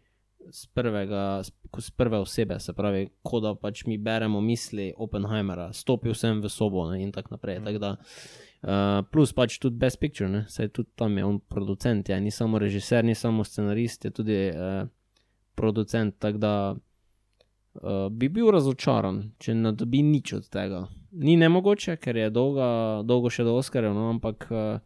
z, prvega, z prve osebe, se pravi, kot da pač mi beremo misli Oppenheimera, stopil sem v sobo ne, in tako naprej. Mm. Tak da, uh, plus pač tudi Best Picture, ne, saj tudi tam je on producent, ja, ni samo režiser, ni samo scenarist, je tudi uh, producent. Tako da uh, bi bil razočaran, če ne dobi nič od tega. Ni nemogoče, ker je dolga, dolgo še do Oscarja, no, ampak uh,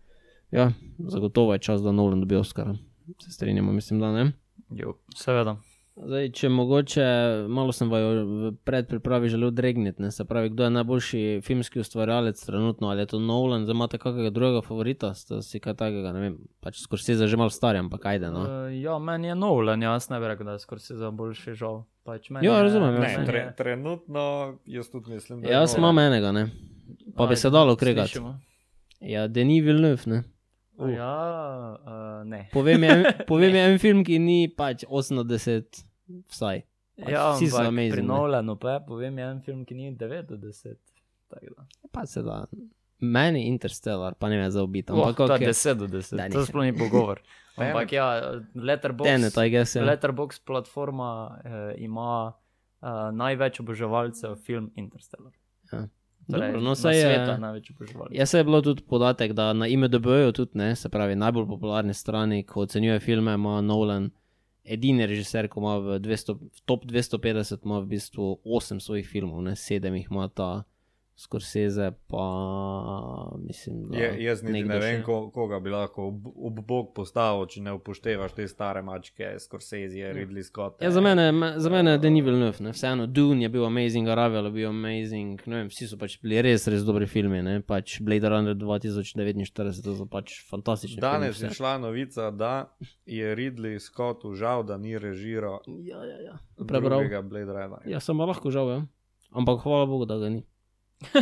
ja, zagotovo je čas, da Nolan dobi Oscara. Se strinjamo, mislim, da ne.
Jo, seveda.
Zdaj, če mogoče, malo sem vaju v predpripravi želel dregniti, ne, se pravi, kdo je najboljši filmski ustvarjalec trenutno, ali je to Nolan, zdaj imate kakega drugega favorita, ste si kaj takega, ne vem, pač Scorsese že malo star, ampak ajde, no.
Uh, ja, meni je Nolan, jaz ne bi rekel, da je za boljši žal. Pač
Ja, razumem, ja.
Ne,
meni
tre,
je-
trenutno jaz tudi mislim, da je
Jaz
Nolan.
imam enega, ne, pa bi
Ajde,
se dalo kregati. Ja, Denis Villeneuve, ne.
Uh. Ja, uh, ne.
Povem je, en, povem je en film, ki ni pač 80, vsaj. Pač
Ja,
vsi so amazing,
pri. Nolanu pa je, povem, je en film, ki ni 90. tako da.
Pa se da. Meni Interstellar, pa ne vem za ubiti,
Oh,
ampak
je
je.
10 do 10,
Da,
to sploh ni pogovor. Ampak ja, Letterboxd,
Tenet, guess, ja.
Letterboxd platforma eh, ima eh, največ oboževalcev film Interstellar.
Ja.
Torej,
Dobro, no, saj je-
sveta največ oboževalcev.
Jaz se je bilo tudi podatek, da na IMDB-ju tudi, ne, se pravi, najbolj popularni strani, ko ocenjuje filme, ima Nolan, edini režiser, ko ima v, 200, v top 250, ima v bistvu 8 svojih filmov, ne, 7 jih ima ta Scorsese pa mislim,
Je, jaz niti ne vem, ko, koga bi lahko ob, ob bok postavil, če ne upoštevaš te stare mačke, Scorsese, Ridley Scott.
Ja, za mene, me- za mene je Denis Villeneuve, ne. vseeno Dune je bil amazing, Aravel je bil amazing, ne vem, vsi so pač bili res, res dobri filmi, ne. pač Blade Runner 2049, to so pač fantastični
Danes
filmi.
je šla novica, da je Ridley Scott užal, da ni režiral
Ja, ja, ja. Prebral. Ja, sem lahko žal, ja. ampak hvala Bogu, da ga ni.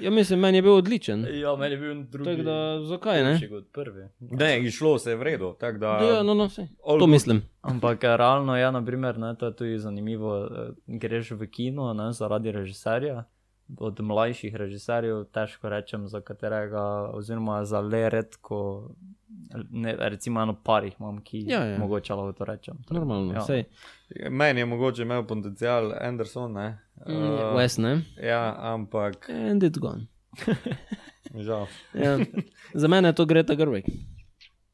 Ja, mislim, meni je bil odličen.
Ja, meni je bil drugi.
Tako da, zakaj ne?
boljši kot prvi.
Ne, išlo se je v redu. Da,
Ja, no, no, vse. To
good.
mislim.
Ampak eh, realno je, naprimer, ne, to je tudi zanimivo. eh, Greš v kino ne, zaradi režiserja. Od mlajših režiserjev težko rečem, za katerega, oziroma za le redko, ne, recimo eno parih imam, ki
Ja, ja.
mogoče lahko to rečem.
Normalno,
Ja.
vse.
Meni je mogoče imel potencial Anderson, ne?
Uh,
Uh,
Wes, ne?
ja, ampak
And it's gone.
žal.
Ja. Za mene je to Greta Gerwig.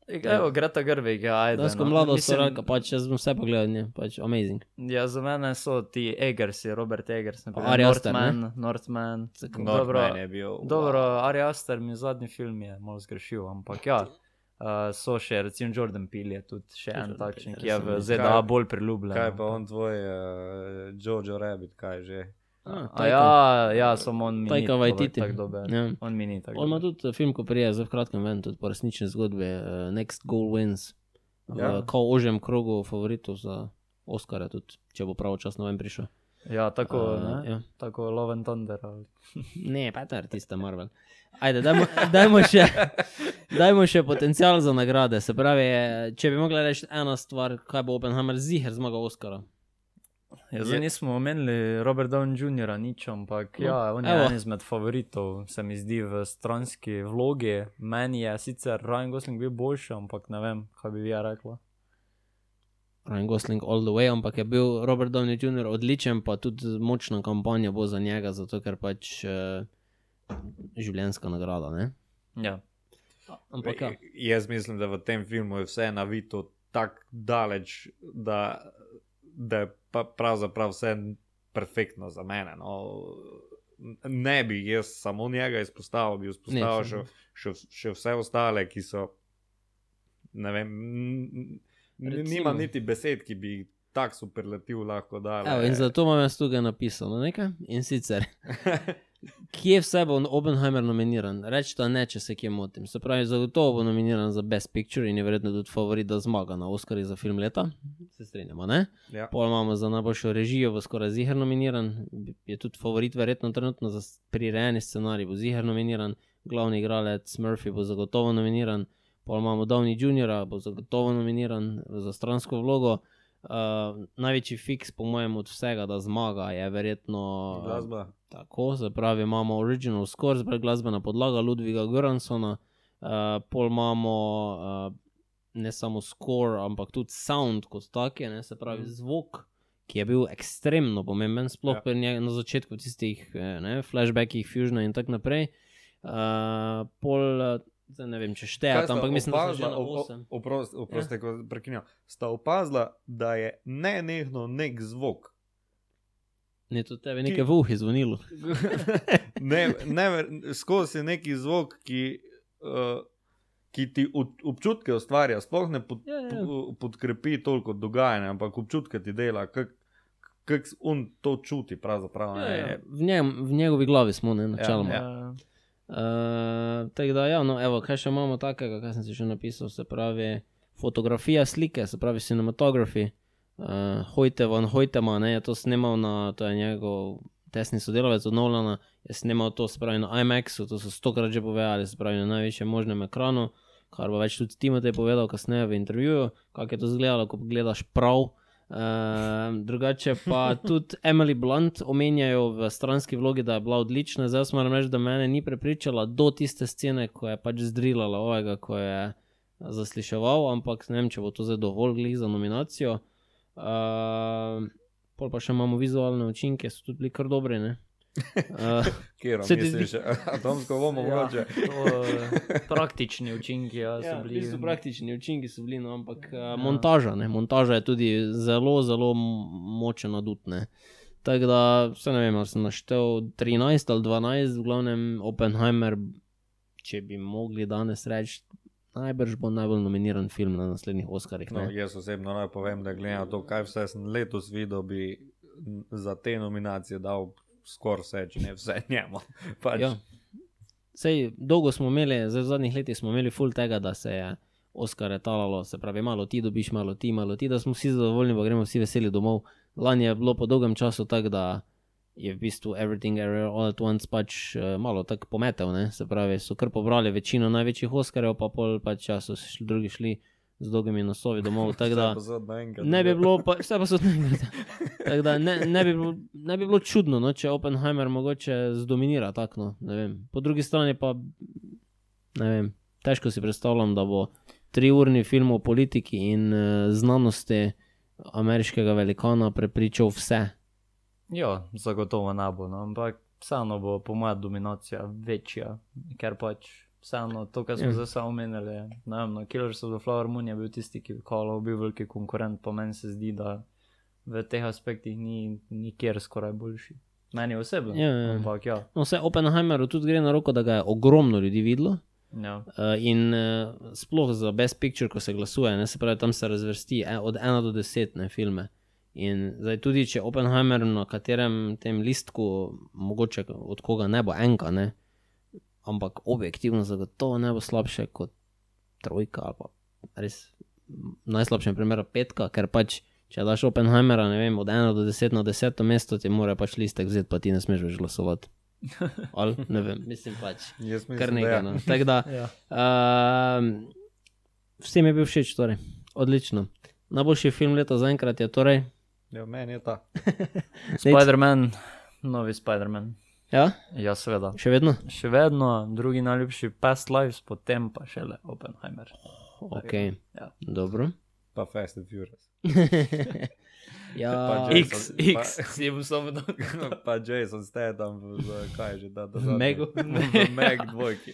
Evo, Greta Gerwig, ja, ajde.
Dansko
no.
mlado
Mislim,
soraka, pač jaz bom vse pogledal, ne, pač amazing.
Ja, za mene so ti Egersi, Robert Egers, naprimer,
Ari Aster, ne?
Northman, Northman.
Tako.
Dobro,
Northman je bil.
Dobro, Ari Aster mi zadnji film je malo zgrešil, ampak ja. Uh, so še, recimo Jordan Peele je tudi še en
Jordan
takšen,
Peele,
ki je v ZDA
Kaj-
bolj priljubljen.
Kaj pa on tvoj, uh, Jojo Rabbit, kaj že?
Ah,
A ja, ja, samo on mi ni tako- dober.
Ja.
On mi ni tako
On ima tudi eh, film, ko prije, zdaj v kratkem ven, tudi po resnični zgodbi, uh, Next Goal Wins.
Ja.
ja. kao ožjem krogu favoritov za Oscara, tudi če bo pravočasno ven prišel.
Ja, tako,
Uh,
ne?
ja.
tako Love and Thunder. Ali...
Ne, pa to je tista Marvel. Ajde, dajmo, dajmo, še, dajmo še potencial za nagrade. Se pravi, če bi mogla reči ena stvar, kaj bo Oppenheimer ziger zmagal Oscara.
Ja, zdaj
Je-
nismo omenili Robert Downey Jr., nič, ampak
No,
ja, on je
evo.
en izmed favoritov, se mi zdi v stranski vlogi. Meni je sicer Ryan Gosling bil boljši, ampak ne vem, kaj bi vi ja rekla.
Ryan Gosling all the way, ampak je bil Robert Downey Jr. odličen, pa tudi močna kampanja bo za njega, zato ker pač uh, življenjska nagrada. Ne?
Ja.
Ampak ja.
Jaz mislim, da v tem filmu je vse navito tako daleč, da, da je pa pravzaprav vse perfektno za mene. No. Ne bi jaz samo njega izpostavil, bi izpostavil
Ne,
še, še, še vse ostale, ki so. Ne vem,
Recimo.
nimam niti besed, ki bi tak superlativ lahko dal.
Evo, in zato imam jaz tukaj napisano nekaj. In sicer, kje vse bo Oppenheimer nominiran? Rečete ne, če se kje motim. Se pravi, zagotovo bo nominiran za Best Picture in je verjetno tudi favorit, da zmaga na Oscarju za film leta. Se strinjamo, ne?
Ja.
Pol imamo za najboljšo režijo, bo skoraj ziger nominiran, je tudi favorit, verjetno trenutno za prirejeni scenarij, bo ziger nominiran, glavni igralec Murphy bo zagotovo nominiran, pol imamo Downey Jr., bo zagotovo nominiran za stransko vlogo. Uh, največji fiks, po mojem, od vsega, da zmaga, je verjetno
Glasba.
Tako, se pravi, imamo original score, zdaj glasbena podlaga Ludviga Goransona, uh, pol imamo uh, ne samo score, ampak tudi sound kot tak, ne, se pravi
Mhm.
zvok, ki je bil ekstremno pomemben, sploh
Ja.
njega, na začetku tistih eh, ne, flashbackih, Fusiona in tako naprej. Uh, pol, uh, zdaj ne vem, če štejete, ampak mislim, da so že na 8.
Oprosti, ja. ko prekinjam. Sta opazila, da je ne nehno nek zvok.
Ne, to tebe nekaj v uhi zvonilo.
ne, ne, skozi je neki zvok, ki, uh, ki ti občutke ustvarja, sploh ne pod,
Ja, ja.
po- podkrepi toliko dogajanja, ampak občutke ti dela, kako on to čuti. pravzaprav,
Ja, ja. V, njem, v njegovi glavi smo, ne, načeloma.
Ja.
Ja.
Uh, tako da, ja, no, evo, kaj še imamo takega, kaj sem si še napisal, se pravi fotografija slike, se pravi cinematografi. Uh, Hojte van Hojtema, ne, je to snimal na, to je njegov tesni sodelavec od Nolana, je snimal to, se pravi na IMAX-u, to so stokrat že povedali, se pravi na največjem možnem ekranu, kar bo več tudi Timotej povedal kasneje v intervjuju, kako je to izgledalo, ko gledaš prav. Uh, drugače pa tudi Emily Blunt omenjajo v stranski vlogi, da je bila odlična. Zdaj moram reči, da me ni prepričala do tiste scene, ko je pač zdrilala ovega, ko je zasliševal, ampak ne vem, če bo to zdaj dovolj glih za nominacijo. Uh, pol pa še imamo vizualne učinke, so tudi bili kar dobri. ne. Uh,
Kjer
Se ti
misliš, atomsko bomo mogoče.
Ja, to, eh, praktični učinki ja, so
Ja,
bili.
bili so praktični učinki, so bili, no, ampak uh, montaža, ne, montaža je tudi zelo, zelo močen adut. Ne. Tako da, se ne vem, ali sem naštel 13 ali 12, v glavnem Oppenheimer, če bi mogli danes reči, najbrž bo najbolj nominiran film na naslednjih Oscarjih.
No,
ne.
jaz osebno naj povem, da glede na to, kaj vse sem letos videl, bi za te nominacije dal skoraj vse, če ne vse njemu. Pač,
Ja. Sej, dolgo smo imeli, zdaj v zadnjih letih smo imeli full tega, da se je Oscar talalo, se pravi, malo ti dobiš, malo ti, malo ti, da smo vsi zadovoljni, pa gremo vsi veseli domov. Lani je bilo po dolgem času tako, da je v bistvu Everything Everywhere All at Once pač uh, malo tako pometel, ne? se pravi, so kar pobrali večino največjih Oscarjev, pa pol pač ja, so drugi šli z dolgimi nosovi domov. Da,
Vse naenkrat.
Ne bi bilo, pa, vse pa so. Tako da ne, ne, bi bilo, ne bi bilo čudno, no, če Oppenheimer mogoče zdominira tako. No, ne vem. po drugi strani pa ne vem, težko si predstavljam, da bo triurni film o politiki in uh, znanosti ameriškega velikana prepričal vse.
Ja, zagotovo ne bo, no, ampak vseeno bo po mojem dominacija večja, ker pač vseeno to, kar smo
Ja.
zdaj samo omenili, vem, no, Killers of the Flower Moon je bil tisti, ki je kolo bil veliki konkurent, pa meni se zdi, da v teh aspektih ni nikjer skoraj boljši. Meni osebno,
Ja, ja.
ampak ja.
No, vse Oppenheimeru tudi gre na roko, da ga je ogromno ljudi videlo.
ja.
Uh, in uh, sploh za Best Picture, ko se glasuje, ne, se pravi, tam se razvrsti e, od 1 do 10 ne, filme. In zdaj tudi, če Oppenheimer na katerem tem listku, mogoče od koga ne bo enka, ne, ampak objektivno zagotovo ne bo slabše kot trojka ali pa res najslabšem primeru petka, ker pač. Če daš Oppenheimera, ne vem, od 1 do 10 na 10 mesto, ti mora pač listek vzeti, pa ti ne smeš več glasovati. Ali ne vem, mislim pač.
Jaz mislim,
Kar
da
nekaj.
ja.
No. Tako da,
Ja.
Um, vsem je bil všeč, torej. odlično. Najboljši film leta zaenkrat je torej.
Ja, meni je ta.
Spider-Man, novi Spider-Man.
Ja,
Ja, seveda.
še vedno.
Še vedno drugi najljubši Past Lives, potem pa šele Oppenheimer.
Ok,
Ja.
dobro.
Pa Fast and Furious.
ja,
Pa
X,
Jason,
X, si bom samo dal.
pa Jason Statham, kaj je že da, da, v Meg dvojki.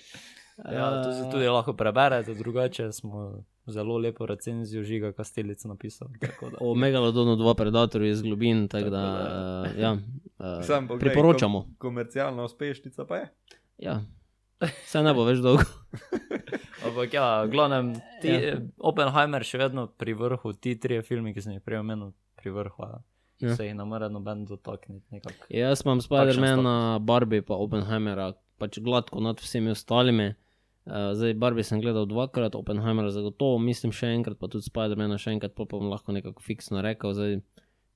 Ja, to se tudi lahko preberete, drugače smo zelo lepo recenzijo Žiga Kastelica napisali. tako da.
o Megalodonu 2 predatorju iz globin, tako da
Tako
uh, ja, uh,
Sam
priporočamo.
Kom, komercialna uspešnica pa je.
Ja. Saj ne bo več dolgo.
Ampak ja, glavnem, ti,
Ja.
ja. Oppenheimer še vedno pri vrhu, ti trije filmi, ki sem jih prej omenil, pri vrhu. Ja.
Ja.
Se jih ne more noben dotakniti nekako.
Jaz imam Spider-Mana, Barbie pa Oppenheimera, pač gladko nad vsemi ostalimi. Uh, zdaj Barbie sem gledal dvakrat, Oppenheimera zagotovo, mislim še enkrat, pa tudi Spider-Mana še enkrat, pa, bom lahko nekako fiksno rekel. Zdaj,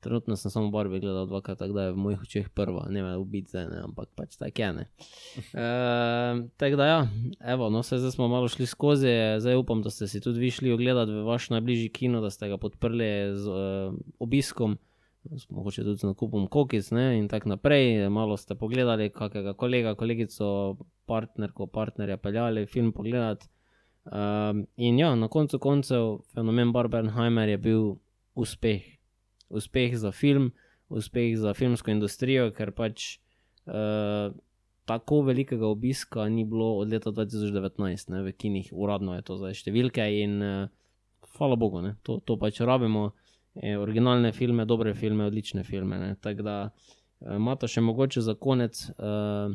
trenutno sem samo Barbie gledal dvakrat, tako da je v mojih očeh prva, ne me ubiti zdaj, ne, ampak pač tako je. ne. Uh, tako da ja, evo, no, saj zdaj smo malo šli skozi, zdaj upam, da ste si tudi vi šli ogledati v vaš najbližji kino, da ste ga podprli z uh, obiskom mogoče tudi z nakupom kokic ne, in tako naprej. Malo ste pogledali, kakega kolega, kolegico, partnerko, partnerja peljali film pogledati. Um, in ja, na koncu koncev fenomen Barbenheimer je bil uspeh. Uspeh za film, uspeh za filmsko industrijo, ker pač uh, tako velikega obiska ni bilo od leta 2019, ne, v kinih, uradno je to zdaj številke in uh, hvala Bogu, ne, to, to pač rabimo eh, originalne filme, dobre filme, odlične filme. Tako da eh, imata še mogoče za konec, uh,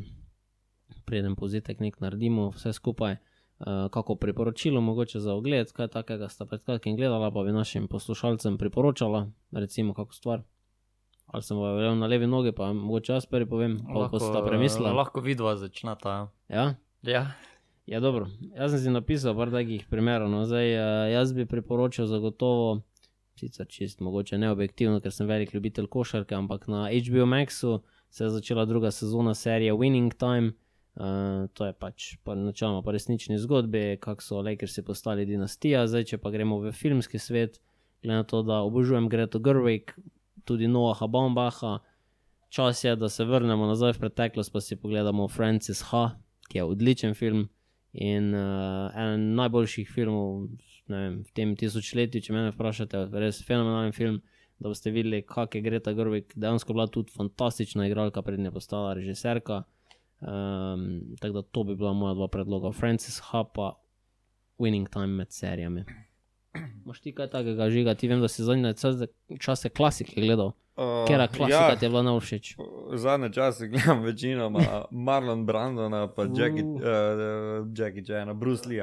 preden povzetek nek naredimo, vse skupaj, uh, kako priporočilo, mogoče za ogled, kaj takega sta pred kratkim gledala, pa bi našim poslušalcem priporočala, recimo, kako stvar. Ali sem vam na levi nogi, pa mogoče jaz prvi povem, pa lahko sta premislila.
lahko vidva začnata.
Ja?
Ja.
Ja, dobro. Jaz sem si napisal par takih primerov. No. Zdaj, uh, jaz bi priporočil zagotovo, sicer čist mogoče neobjektivno, ker sem velik ljubitelj košarke, ampak na HBO Maxu se je začela druga sezona serije Winning Time. Uh, to je pač pa načeloma po resnični zgodbi, kako so Lakersi postali dinastija. Zdaj, če pa gremo v filmski svet, glede na to, da obožujem Greto Gerwig, tudi Noaha Baumbacha, čas je, da se vrnemo nazaj v preteklost, pa si pogledamo Francis H., ki je odličen film. In uh, eden najboljših filmov vem, v tem tisočletju, če me vprašate, res fenomenalen film. Da boste videli, kako je Greta Gerwig dejansko bila tudi fantastična igralka, prednja postala režiserka. Um, tako da to bi bila moja dva predloga, Francis H. pa Winning Time med serijami. Moš ti kaj takega žiga, ti vem, da si zadnje čase- klasike gledal.
Uh,
Kera klasika ti je bila najvšeč?
Zadnje čase gledam večinoma Marlon Brandona, pa Jackie,
Uh.
uh, Jackie Chana, Bruce Lee.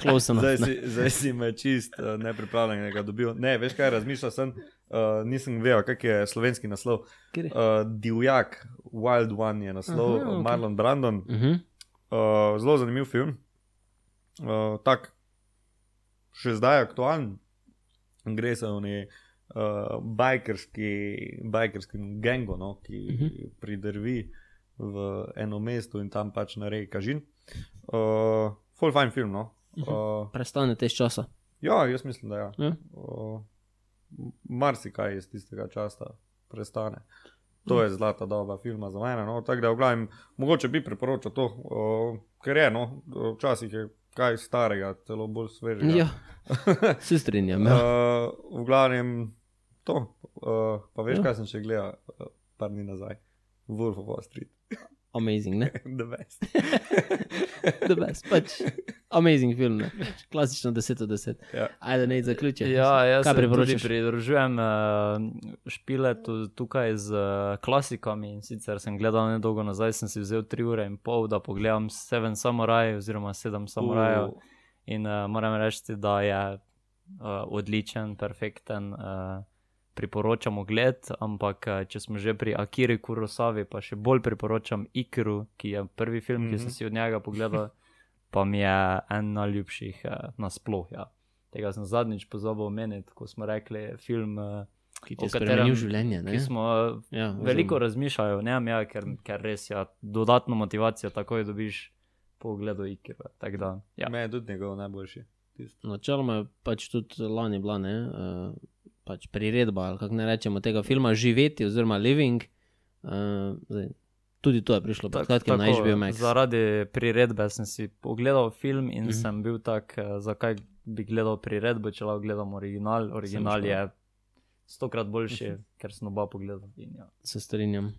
Close enough.
Zdaj si, zdaj si me čist uh, nepripravljenega dobil. Ne, veš kaj, razmišljal sem, uh, nisem vedel, kak je slovenski naslov. Uh, Divjak, Wild One je naslov,
Aha,
okay. Marlon Brandon.
Uh -huh.
Uh, zelo zanimiv film. Uh, tak, še zdaj aktualen. Gre se o neki uh, bajkerski, bajkerskem gengu, no, ki uh
Mhm.
-huh. pridrvi v eno mesto in tam pač naredi kažin. Uh, full fine film. No. Uh,
Prestane te iz časa.
ja, jaz mislim, da ja.
Ja.
Uh, marsikaj iz tistega časa prestane. To je zlata doba filma za mene. No. Tako da, v glavnem, mogoče bi priporočal to, uh, ker je no, včasih je kaj starega, celo bolj svežega.
Ja, se strinjam. Ja.
Uh, v glavnem to. Uh, pa veš,
Ja.
kaj sem še gledal, uh, par dni nazaj. Wolf of Wall Street,
Amazing, ne?
the best.
The best, pač. Amazing film, ne? Klasično 10 od 10.
Ja.
Ajde, ne zaključi.
Ja, jaz se tudi pridružujem uh, špiletu tukaj z uh, klasikami. In sicer sem gledal nedolgo nazaj, sem si vzel 3 ure in pol, da pogledam Seven Samurai oziroma 7 samurajev.
Uh,
In uh, moram reči, da je uh, odličen, perfekten. Uh, Priporočam ogled, ampak uh, če smo že pri Akiri Kurosavi, pa še bolj priporočam Ikiru, ki je prvi film, mm -hmm. ki sem
Mhm.
si od njega pogledal, pa mi je en najljubših uh, nasploh. Ja. Tega sem zadnjič pozabil omeniti, ko smo rekli film, uh,
Ki ti je spremenil življenje, ne?
ki smo uh,
Ja,
veliko
oziroma-
razmišljali o njem, ja, ker, ker res ja, dodatno motivacijo takoj dobiš po ogledu Ikiru. Tako da, ja.
Me je tudi njegov najboljši.
Načeloma je pač tudi lani bila ne, uh, pač priredba, ali kako ne rečemo, tega filma Živeti oziroma Living. Uh, zdaj, tudi to je prišlo pred kratkim na HBO Max.
Zaradi priredbe sem si pogledal film in
Mhm.
mm -hmm. sem bil tak, eh, zakaj bi gledal priredbo, če lahko gledam original. Original je stokrat boljši,
Mhm.
mm -hmm. ker sem oba pogledal. Ja.
Se strinjam.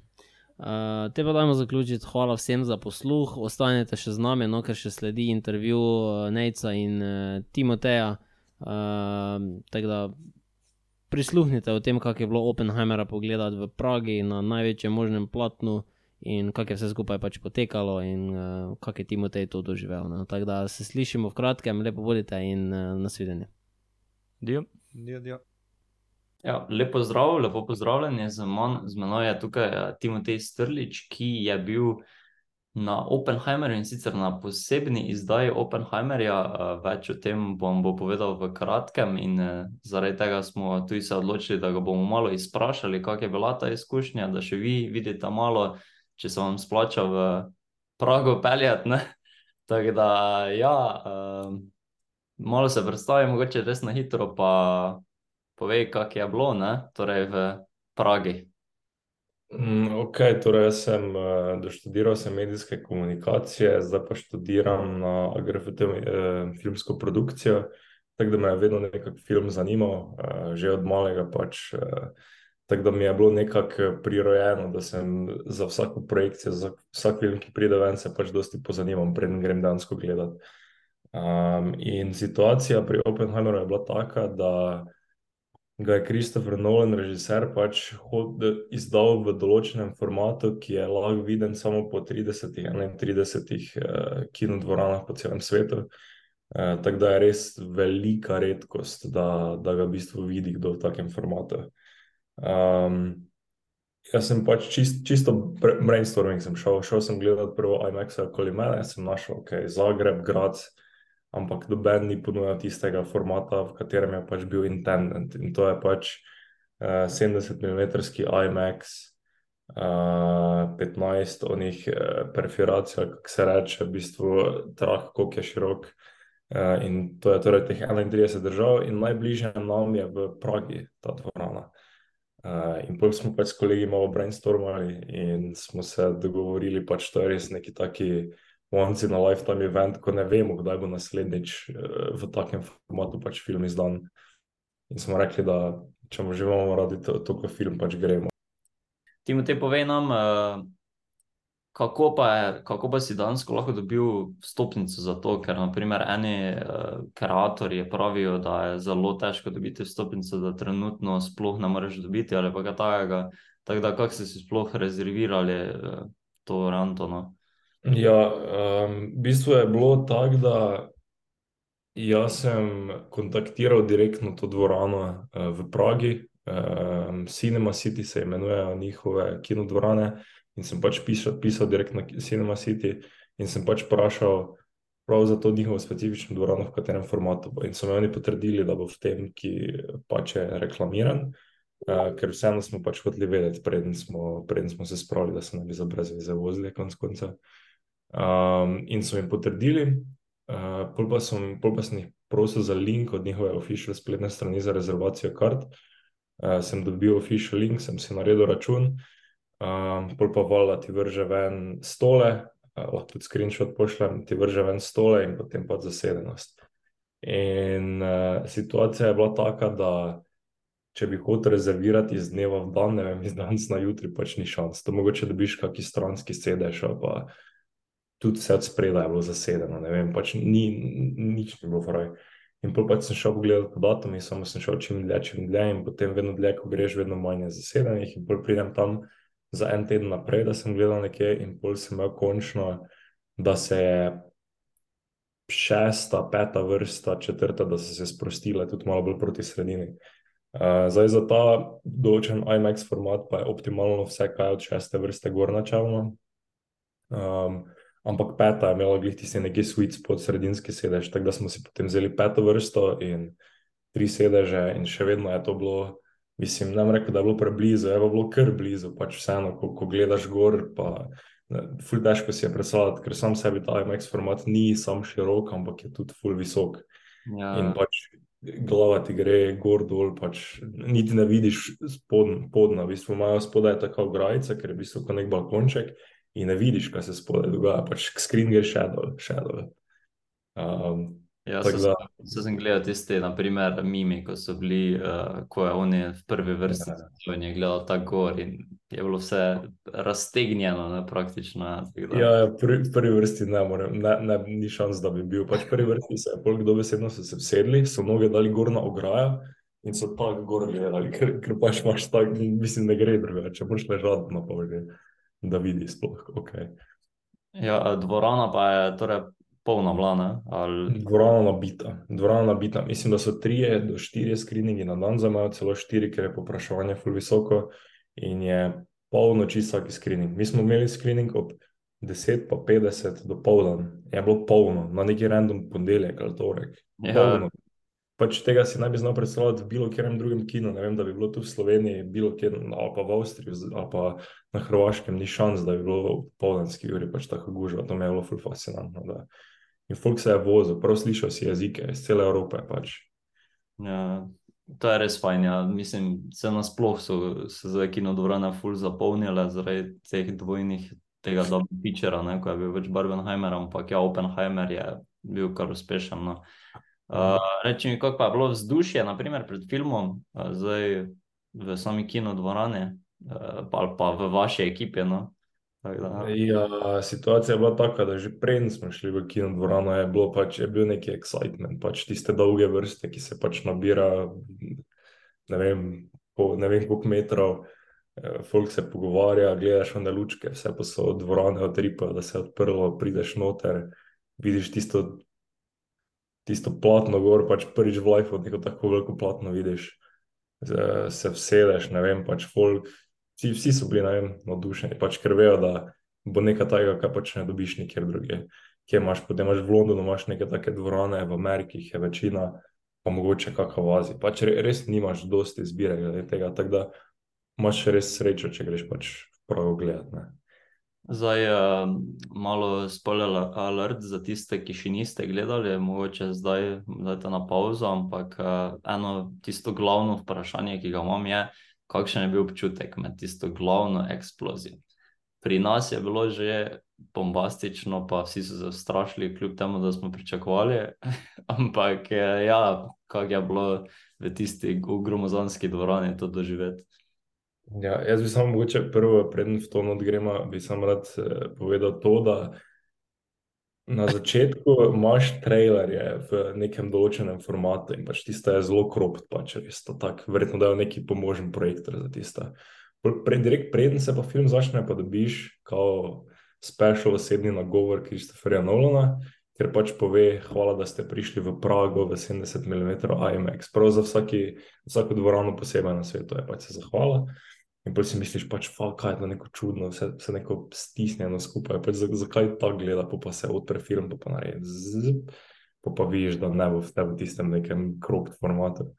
Uh, te pa dajmo zaključiti. Hvala vsem za posluh. Ostanite še z nami, no, ker še sledi intervju uh, Nejca in uh, Timoteja. Uh, tako da prisluhnite o tem, kako je bilo Oppenheimera pogledati v Pragi na največjem možnem platnu in kako je vse skupaj pač potekalo in uh, kako je Timotej to doživel. No. Tako da se slišimo v kratkem, lepo bodite in uh, nasvidenje.
Dio.
Ja, ja.
Ja, lepo zdrav, lepo pozdravljeni. Z, man, z menoj je tukaj eh, Timotej Strlič, ki je bil na Oppenheimerju in sicer na posebni izdaji Oppenheimerja. Eh, Več o tem bom bo povedal v kratkem, in eh, zaradi tega smo tudi se odločili, da ga bomo malo izprašali, kako je bila ta izkušnja, da še vi vidite malo, če se vam splača v Prago peljati. Tako da, ja, eh, malo se predstavim, mogoče res na hitro, pa povej, kako je bilo, ne? torej v Pragi.
Mm, Ok, torej jaz sem uh, doštudiral sem medijske komunikacije, zdaj pa študiram na AGRFT uh, filmsko produkcijo, tako da me je vedno nekako film zanimal, uh, že od malega pač. Uh, tako da mi je bilo nekako prirojeno, da sem za vsako projekcijo, za vsak film, ki pride ven, se pač dosti pozanimam, preden grem dansko gledati. Um, in situacija pri Oppenheimeru je bila taka, da ga je Christopher Nolan, režiser, pač hod, izdal v določenem formatu, ki je lahko viden samo po 30-31 eh, kinodvoranah po celem svetu. Eh, tako da je res velika redkost, da, da ga v bistvu vidi kdo v takem formatu. Um, jaz sem pač čist, čisto brainstorming sem šel, šel sem gledati prvo IMAX okoli mene, sem našel, ok, Zagreb, Graz, ampak noben ni ponujal tistega formata, v katerem je pač bil intendant. In to je pač uh, 70 mm IMAX, uh, 15 onih uh, perforacij, kako se reče, v bistvu trak, koliko je širok. Uh, in to je torej teh 31 držav, in najbližje nam je v Pragi ta dvorana. Uh, in potem smo pač s kolegi malo brainstormali in smo se dogovorili, pač to je res neki taki once in a lifetime event, ko ne vemo, kdaj bo naslednjič uh, v takem formatu pač film izdan. In smo rekli, da če mu že imamo radi to, to kot film, pač gremo.
Timotej, povej nam, uh,
kako pa, je, kako pa si dejansko lahko dobil vstopnico za to, ker naprimer eni uh, kreatorji pravijo, da je zelo težko dobiti vstopnico, da trenutno sploh ne moreš dobiti ali pa kaj takega. Tako da, kako ste si sploh rezervirali to Rantono?
Ja, um, v bistvu je bilo tako, da jaz sem kontaktiral direktno to dvorano uh, v Pragi, um, Cinema City se imenujejo njihove kinodvorane. In sem pač pisal, pisal direktno na Cinema City in sem pač vprašal prav za to njihovo specifično dvorano, v katerem formatu bo. In so me oni potrdili, da bo v tem, ki pač je reklamiran, uh, ker vseeno smo pač hoteli vedeti, preden smo, preden smo se spravili, da se ne bi za brez veze vozili konc konca. Um, in so jim potrdili, uh, pol pa sem, pol pa sem jih prosil za link od njihove official spletne strani za rezervacijo kart. Uh, sem dobil official link, sem si naredil račun um, pol pa vola ti vrže ven stole, uh, lahko tudi screenshot pošljem, ti vrže ven stole in potem pa zasedenost. In uh, situacija je bila taka, da če bi hotel rezervirati iz dneva v dan, ne vem, iz danes na jutri, pač ni šans. To mogoče dobiš kakšen stranski sedež, pa tudi vse od spredaj je bilo zasedeno, ne vem, pač ni, nič ni bilo vraj. In pa sem šel pogledat po datumi, samo sem šel čim dlje, čim dlje, in potem vedno dlje, ko greš, vedno manj zasedenih, in pol pridem tam za en teden naprej, da sem gledal nekje, in pol sem imel končno, da se je šesta, peta vrsta, četrta, da so se sprostile, tudi malo bolj proti sredini. Uh, zdaj za ta določen IMAX format pa je optimalno vse, kaj od šeste vrste gor načelno. Um, ampak peta je imela glih tisti neki sweet spot, sredinski sedež, tako da smo si potem vzeli peto vrsto in tri sedeže in še vedno je to bilo Mislim, ne rekel, da je bilo preblizu, je bilo kar blizu, pač vseeno, ko, ko gledaš gor, pa ful težko si je predstavljati, ker sam sebi ta IMAX format ni sam širok, ampak je tudi ful visok. Ja. In pač glava ti gre gor dol, pač niti ne vidiš spodna, podna, v bistvu imajo spodaj tako grajice, ker je v bistvu kot nek balkonček in ne vidiš, kaj se spodaj dogaja, pač screen gre še dol, še dol. Um,
Ja, so, da... so sem gledal tiste, naprimer, mimi, ko so bili, uh, ko je on je v prvi vrsti ja. in je gledal ta gor in je bilo vse raztegnjeno, ne, praktično.
Ja, ja prvi, prvi vrsti ne morem, ne, ne, ni šans, da bi bil. Pač prvi vrsti se je, polk dobesedno so se vsedli, so noge dali gor na ograjo in so tako gor gledali, ker, ker pač imaš tak, mislim, ne gre drugače, moraš ležati na položaju, da vidiš sploh, ok.
Ja, dvorana pa je, torej, polna vlana. Ali...
Dvorana nabita. Dvorana nabita. Mislim, da so tri do štiri skriningi na dan, za malo celo štiri, ker je popraševanje ful visoko in je polno čistak skrining. Mi smo imeli skrining ob 10 pa 50 do poldan. Je bilo polno, na neki random ponedeljek ali torek. Ja. Pač tega si naj bi znal predstavljati v bilo katerem drugem kinu. Ne vem, da bi bilo tu v Sloveniji, bilo kjer, ali pa v Avstriji, ali pa na Hrvaškem, ni šans, da bi bilo v poldanski uri pač tako gužva. To mi je bilo ful fascinantno. Da. In folk se je vozil, prav slišal si jezike iz cele Evrope. Pač.
Ja, to je res fajn. Ja. Mislim, se nasploh so se kinodvorane ful zapolnile zaradi teh dvojnih. Tega dobrega pičera, ko je bil več Barbenheimer, ampak ja, Oppenheimer je bil kar uspešen. No. Uh, reči mi, kako pa je bilo vzdušje, naprimer pred filmom, uh, zdaj v sami kinodvorani, uh, ali pa v vaši ekipi. No?
Ja, situacija je bila taka, da že prej smo šli v kino dvorano, je, pač, je bil neki excitement, pač tiste dolge vrste, ki se pač nabira, ne vem, po, ne vem koliko metrov, folk se pogovarja, gledaš one lučke, vse pa so dvorane odripajo, da se je odprlo, prideš noter, vidiš tisto, tisto platno gor, pač prvič v life od neko tako veliko platno vidiš, se vsedeš, ne vem, pač folk vsi, vsi so bili navdušeni, pač, ker vejo, da bo nekaj takega, kar pač ne dobiš nikjer drugje. Kje imaš, potem imaš v Londonu, imaš neke take dvorane, v Ameriki je večina, pa mogoče kakšna v Aziji. Pač res nimaš dosti izbire glede tega, tako da imaš res srečo, če greš pač prav gledati.
Zdaj je uh, malo spoiler alert za tiste, ki še niste gledali, mogoče zdaj dajte na pauzo, ampak uh, eno tisto glavno vprašanje, ki ga imam, je, kakšen je bil občutek med tisto glavno eksplozijo. Pri nas je bilo že bombastično, pa vsi so se strašili, kljub temu, da smo pričakovali. Ampak ja, kako je bilo v tisti gromozanski dvorani to doživeti.
Ja, jaz bi samo mogoče prvo, preden v to odgremo, bi samo rad eh, povedal to, da na začetku imaš trailerje v nekem določenem formatu in pač tiste je zelo kropt, pač res to tak, verjetno da je neki pomožen projektor za tiste. Pre, direkt preden se pa film začne, pa dobiš kao special osebni nagovor Kristoferja Nolana, ker pač pove, hvala, da ste prišli v Prago v 70 mm IMAX. Prav za vsaki, vsako dvorano posebej na svetu je pač se zahvala. In pa si misliš, pač, kaj je to neko čudno, vse, vse neko stisnjeno skupaj, pač, zakaj ta gleda, pa, pa se odpre film, pa, pa naredi zip, pa, pa vidiš, da ne bo v tebi tistem nekem kropt formatu.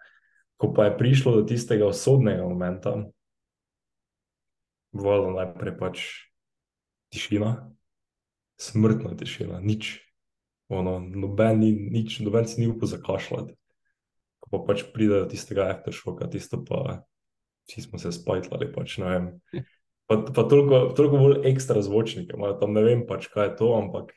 Ko pa je prišlo do tistega osodnega momenta, vodo najprej pač tišina, smrtna tišina, nič. Ono, noben, ni, nič, noben si ni upal zakašljati. Ko pa pač pride do tistega aftershoka, tisto pa vsi smo se spajtali. Pač, pa, pa toliko, toliko bolj ekstra zvočnike, imajo tam ne vem, pač, kaj je to, ampak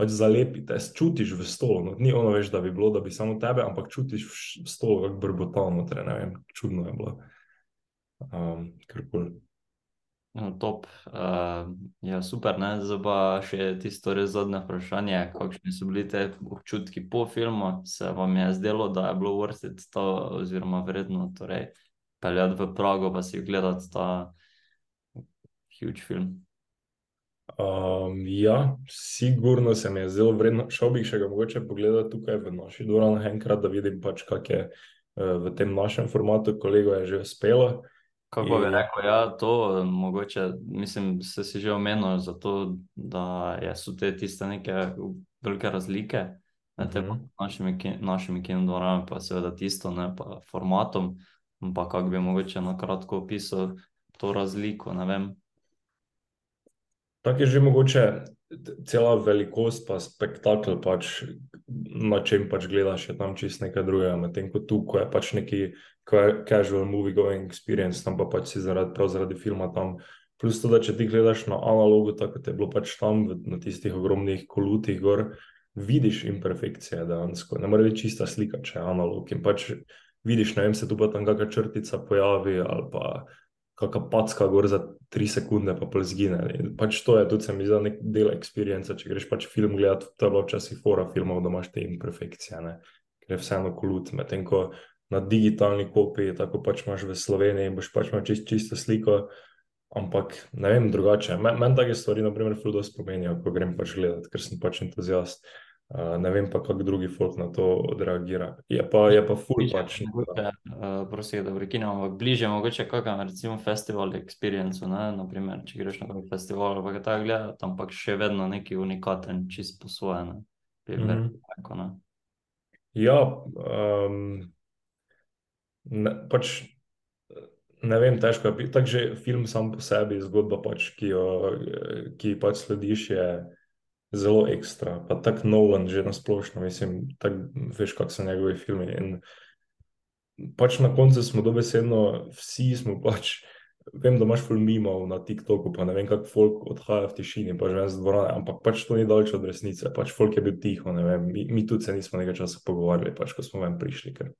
pač zalepite, čutiš v stolu. No, ni ono več, da bi bilo, da bi samo tebe, ampak čutiš v stolu, kako brbotalno, torej, ne vem, čudno je bilo. Um,
No, top, uh, ja, super. Zdaj pa še tisto res zadnje vprašanje. Kakšni so bili te občutki po filmu? Se vam je zdelo, da je bilo vrstiti to, oziroma vredno torej, peljati v Prago, pa si gledati ta huge film?
Um, ja, sigurno se mi je zelo vredno. Šel bi še ga mogoče pogledati tukaj v naši dvorani, enkrat, da vidim, pač, kak je uh, v tem našem formatu, kolego je že uspelo.
Kako bi rekel, ja, to mogoče, mislim, se si že omenil, zato, da je, so te tiste neke velike razlike med mm -hmm. našimi, našimi kinodvorami, pa seveda tisto, ne pa formatom, pa kako bi mogoče na kratko opisal to razliko, ne vem.
Tako je že mogoče cela velikost, pa spektakel, pač, na čem pač gledaš, je tam čist nekaj drugega. Medtem ko tu, ko je pač neki casual movie going experience, tam pa pač si zaradi, prav zaradi filma tam. Plus to, da če ti gledaš na analogu, tako kot je bilo pač tam na tistih ogromnih kolutih gor, vidiš imperfekcije dejansko. Ne more biti čista slika, če je analog. In pač vidiš, ne vem, se tu pa tam kakšna črtica pojavi ali pa kakšna packa gor za tri sekunde, pa pol zgine. In pač to je tudi se mi zdi nek del experience, če greš pač film gledati, to je bilo včasih fora filmov, da imaš te imperfekcije, ne? ker je vseeno kolut, medtem ko na digitalni kopiji, tako pač imaš v Sloveniji boš pač imel čist, čisto sliko. Ampak ne vem, drugače. Meni men take stvari, na primer, zelo spomenijo, ko grem pač gledati, ker sem pač entuzijast. Uh, ne vem pa, kako drugi folk na to odreagira. Je pa, je pa ful bliže, pač.
Mogoče, uh, prosim, da prekinemo, ampak bliže mogoče kakam, recimo, festival experience, ne? Naprimer, če greš na kakšen festival, pa ga ta gleda, tam pa še vedno neki unikaten, čist po svoje, ne? Mm -hmm. tako, ne?
Ja, um, ne, pač ne vem, težko je. Tako že film sam po sebi, zgodba, pač, ki jo ki pač slediš, je zelo ekstra. Pa tako Nolan, že na splošno, mislim, tak, veš, kak so njegovi filmi. In pač na koncu smo dobesedno, vsi smo pač. Vem, da imaš filmov na TikToku, pa ne vem, kako folk odhaja v tišini, pa že ne z dvorane, ampak pač to ni daleč od resnice. Pač folk je bil tiho, ne vem, mi, mi tudi se nismo nekaj časa pogovarjali, pač ko smo ven prišli. Ker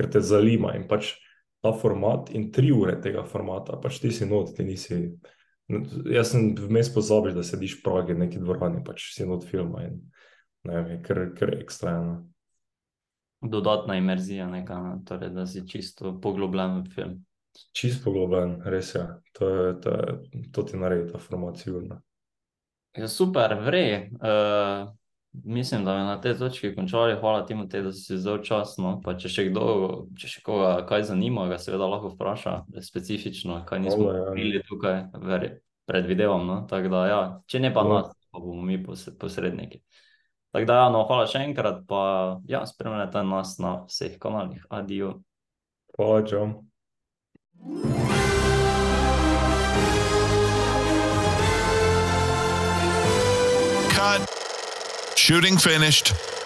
ker te zanima in pač ta format in tri ure tega formata, pač ti si not, ti nisi. Jaz sem vmes pozabil, da sediš v Pragi, neki dvorani, pač si not filma in ne vem, ker, ker je ekstremno.
Dodatna imerzija, neka, torej, da si čisto poglobljen v film.
Čisto poglobljen, res je. To, je, to, je, to ti naredi ta format, sigurno.
Ja, super, vrej. Uh, Mislim, da je na tej točki končali. Hvala ti, da si zelo časno. Pa če še kdo, če še koga kaj zanima, ga seveda lahko vpraša, specifično, kaj nismo ja. tukaj, veri, predvidevam. No? Da, ja. Če ne pa no. nas, pa bomo mi posredniki. Tako da, ja, no, hvala še enkrat, pa ja, spremljate nas na vseh kanalih. Adijo.
Hvala, John.
Cut. Shooting finished.